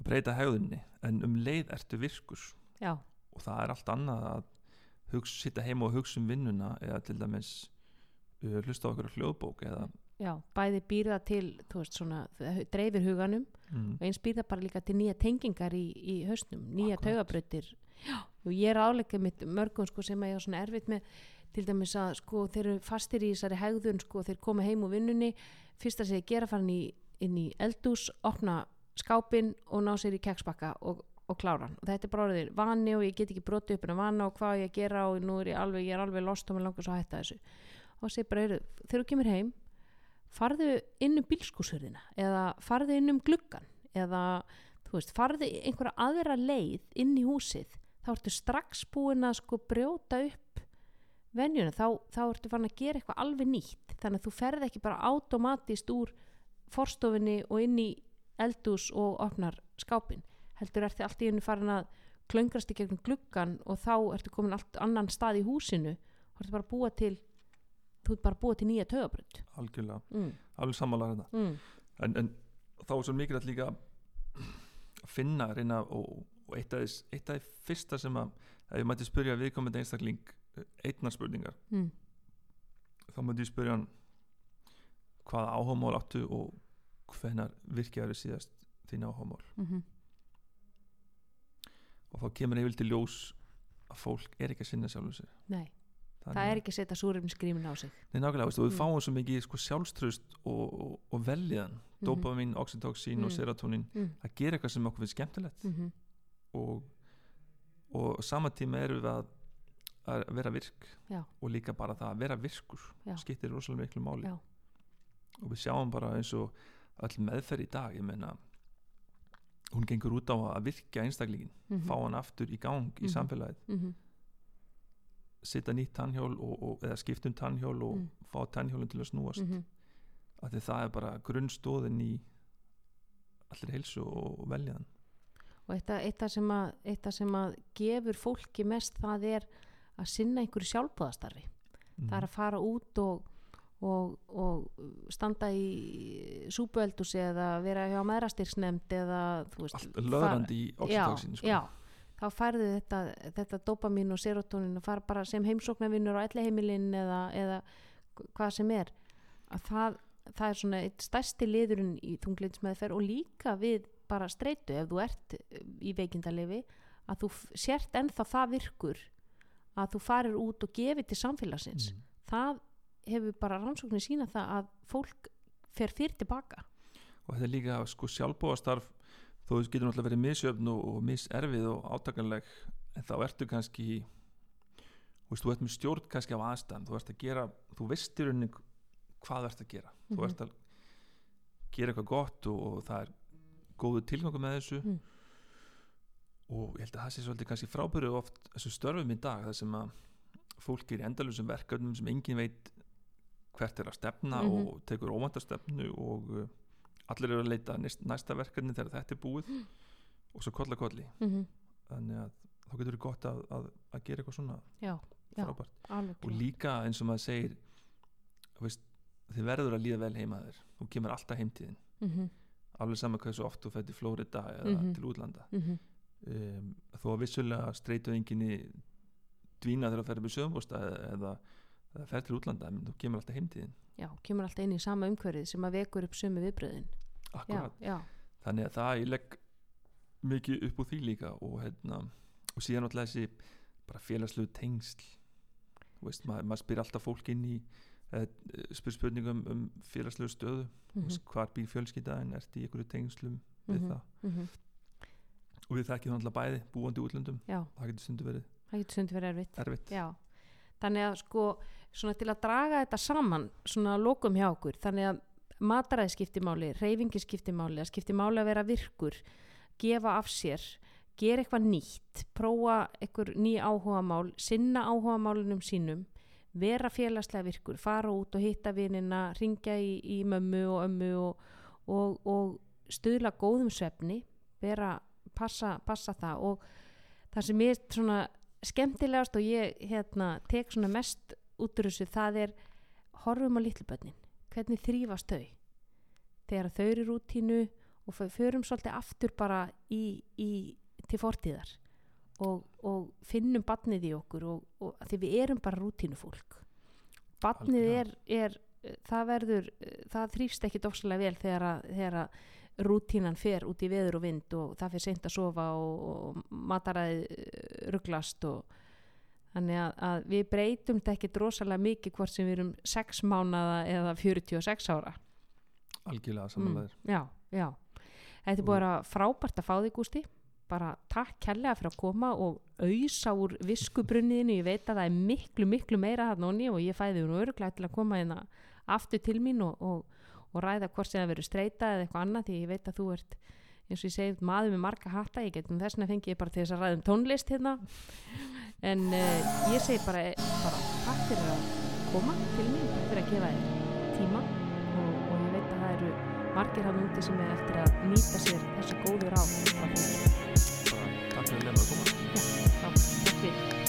Að breyta hegðunni en um leið ertu virkur. Já, og það er allt annað að hugsa, sitta heima og hugsa um vinnuna eða til dæmis uh, hlusta á okkur hljóðbók eða já Bæði býrða til, þú veist, svona dreifir huganum mm, og eins býrða bara líka til nýja tengingar í, í hausnum, nýja Já, og ég er áleikað mitt mörgum sko, sem að ég er svona erfitt með til dæmis að sko þeir eru fastir í þessari hegðun sko þeir koma heim úr vinnunni fyrsta sem þeir gera farin í, inn í eldús, opna skápin og ná sér í keksbakka og, og klára hann. Og þetta er bara orðið vani og ég get ekki brotið upp en að vana og hvað ég gera og nú er ég alveg, ég er alveg lost og mér langar svo að hætta þessu. Og það segir bara, heyrðu, þegar þú kemur heim farðu inn um bílskúshurðina eða farðu inn um gluggan eða þú veist, farðu einhverja aðra leið inn í húsið þá ertu strax búin að sko brjóta upp venjuna, þá, þá ertu farin að gera eitthvað alveg nýtt. Þannig að þú ferð ekki bara automatist úr forstofinni og inn í eldús og opnar skápin heldur ertu allt í hennu farin að klöngrast í gegnum gluggan og þá ertu komin allt annan stað í húsinu og ertu bara búa til þú ert bara búa til nýja tögabrönd algjörlega, mm. alveg sammála þetta mm. en, en þá er svo mikilvægt líka að finna reyna og, og eitt af því fyrsta sem að ef ég mætti spyrja viðkomandi einstakling einnar spurningar Mm. þá mætti ég spyrja hann hvaða áhámál áttu og hvenar virkjaður síðast þín áhámál Mm og þá kemur yfir til ljós að fólk er ekki að sinna sjálfum sér Nei, það er ekki að setja súrefnisgrímin á sig Nei, nákvæmlega, veistu, og við Mm. fáum svo mikið sko, sjálfströst og, og, og veljiðan dopamin, oxytocin og Mm. serotonin mm. að gera eitthvað sem okkur finnst skemmtilegt Mm -hmm. og, og sama tíma erum við að, að vera virk Já. og líka bara það að vera virkur Já. skiptir rosalega miklu máli Já. og við sjáum bara eins og öll meðferð í dag ég meina hún gengur út á að virkja einstaklingin Mhm. fá hann aftur í gang í Mhm. samfélagið Mhm. setja nýtt tannhjól og, og, eða skiptum tannhjól og Mm. fá tannhjólinn til að snúast Mhm. af því það er bara grunnstóðin í allir heilsu og, veljaðan og eitt af, af sem sem að gefur fólki mest það er að sinna einhverju sjálfbóðastarfi það er að fara út og, og, og standa í súpueldúsi eða vera hjá meðrastyrksnefnd eða löðrandi í já, oxytocin sko. þá færðu þetta, þetta dopamin og serotonin að fara bara sem heimsóknarvinnur á elleheimilin eða, eða hvað sem er að það, það er svona eitt stærsti liðurinn í þunglinsmeðferð og líka við bara streitu ef þú ert í veikindalefi að þú sért ennþá það virkur að þú farir út og gefið til samfélagsins Mm. það hefur bara rannsóknir sína það að fólk fer fyrir tilbaka og þetta er líka sko sjálfbóðastarf þó þú getur náttúrulega verið misjöfn og, og miserfið og átakanleg en þá ertu kannski veist, þú ert með stjórn kannski af aðstæðan þú ert að gera, þú veist í rauninni hvað þú ert að gera þú Mhm. ert að gera eitthvað gott og, og það er góðu tilgangu með þessu Mm. og ég held að það sé svolítið kannski frábæru oft þessu störfum í dag það sem að fólk er í endalusum verkefnum sem engin veit hvert er að stefna Mhm. og tekur óvandastefnu og uh, allir eru að leita næst, næsta verkefni þegar þetta er búið og svo kolla kolli. Mm þannig að þá getur þetta gott að, að, að gera eitthvað svona já, já, frábært. alveg og líka eins og maður segir veist, þið verður að líða vel heima þér. Þú kemur alltaf heimtíðin. Mm -hmm, alveg saman hversu oft þú fætti Flórida eða Mhm. til útlanda. Mm -hmm, um, þó að vissulega streytuðinginni dvína þegar þú ferður með sögumbústa eða, eða fer til útlanda en þú kemur alltaf heimtíðin já, kemur alltaf inn í sama umhverfið sem að vekur upp sömu viðbröðin já, Akkurat. já, þannig að það ég legg mikið upp úr því líka og, hérna, og síðan alltaf þessi bara félagslegu tengsl. Veist, maður, maður spyr alltaf fólk inn í eh, spyr spurningum um félagslegu stöðu. Mm mm hvar býr fjölskyldaðin, ert í einhverju tengslum við Mhm. það? og við þekkjum alltaf bæði búandi útlöndum. Já, það getur stundu verið það getur sundi verið erfitt. erfitt. Já, þannig að sko svona til að draga þetta saman svona lokum hjá okkur, þannig að mataræði skipti máli, reyfingi skipti máli að skipti máli að vera virkur gefa af sér, gera eitthvað nýtt prófa eitthvað ný áhugamál sinna áhugamálunum sínum vera félagslega virkur, fara út og hitta vinina, ringja í, í mömmu og ömmu og, og, og stuðla góðum svefni vera, passa, passa það. Og það sem er svona skemmtilegast og ég hérna, tek svona mest út úr þessu það er horfum á litlubönnin hvernig þrýfast þau? Þegar þau eru í rútínu og fö- förum svolítið aftur bara í, í, til fortíðar og, og finnum badnið í okkur og, og því við erum bara rútínu fólk badnið er, er það verður, það þrýfst ekki dofslega vel þegar að rútínan fer út í veður og vind og það fyrir seint að sofa og, og mataræði rugglast og þannig að, að við breytum þetta ekki drosalega mikið hvort sem við erum 6 mánada eða 46 ára. Algjörlega samanlegaðir mm, já, já. Þetta er vera frábært að fá þig Gústi. Bara takk kærlega fyrir að koma og auðsa úr viskubrunniðinu. Ég veit að það er miklu miklu meira hann og og ég fæði hún öruglega til að koma hérna aftur til mín og, og, og ræða hvort sem það verður streyta eða eitthvað annað því ég veit að þú ert eins og ég segi maður með marga harta ég getum þess vegna fengi ég bara til þess að ræða um tónlist hérna. En uh, ég segi bara, eh, bara takk fyrir að koma til mér fyrir að gefa þér tíma og, og ég veit að það eru margir hafði úti sem er eftir að nýta sér þessi góður á Takk fyrir að koma. Já, takk fyrir.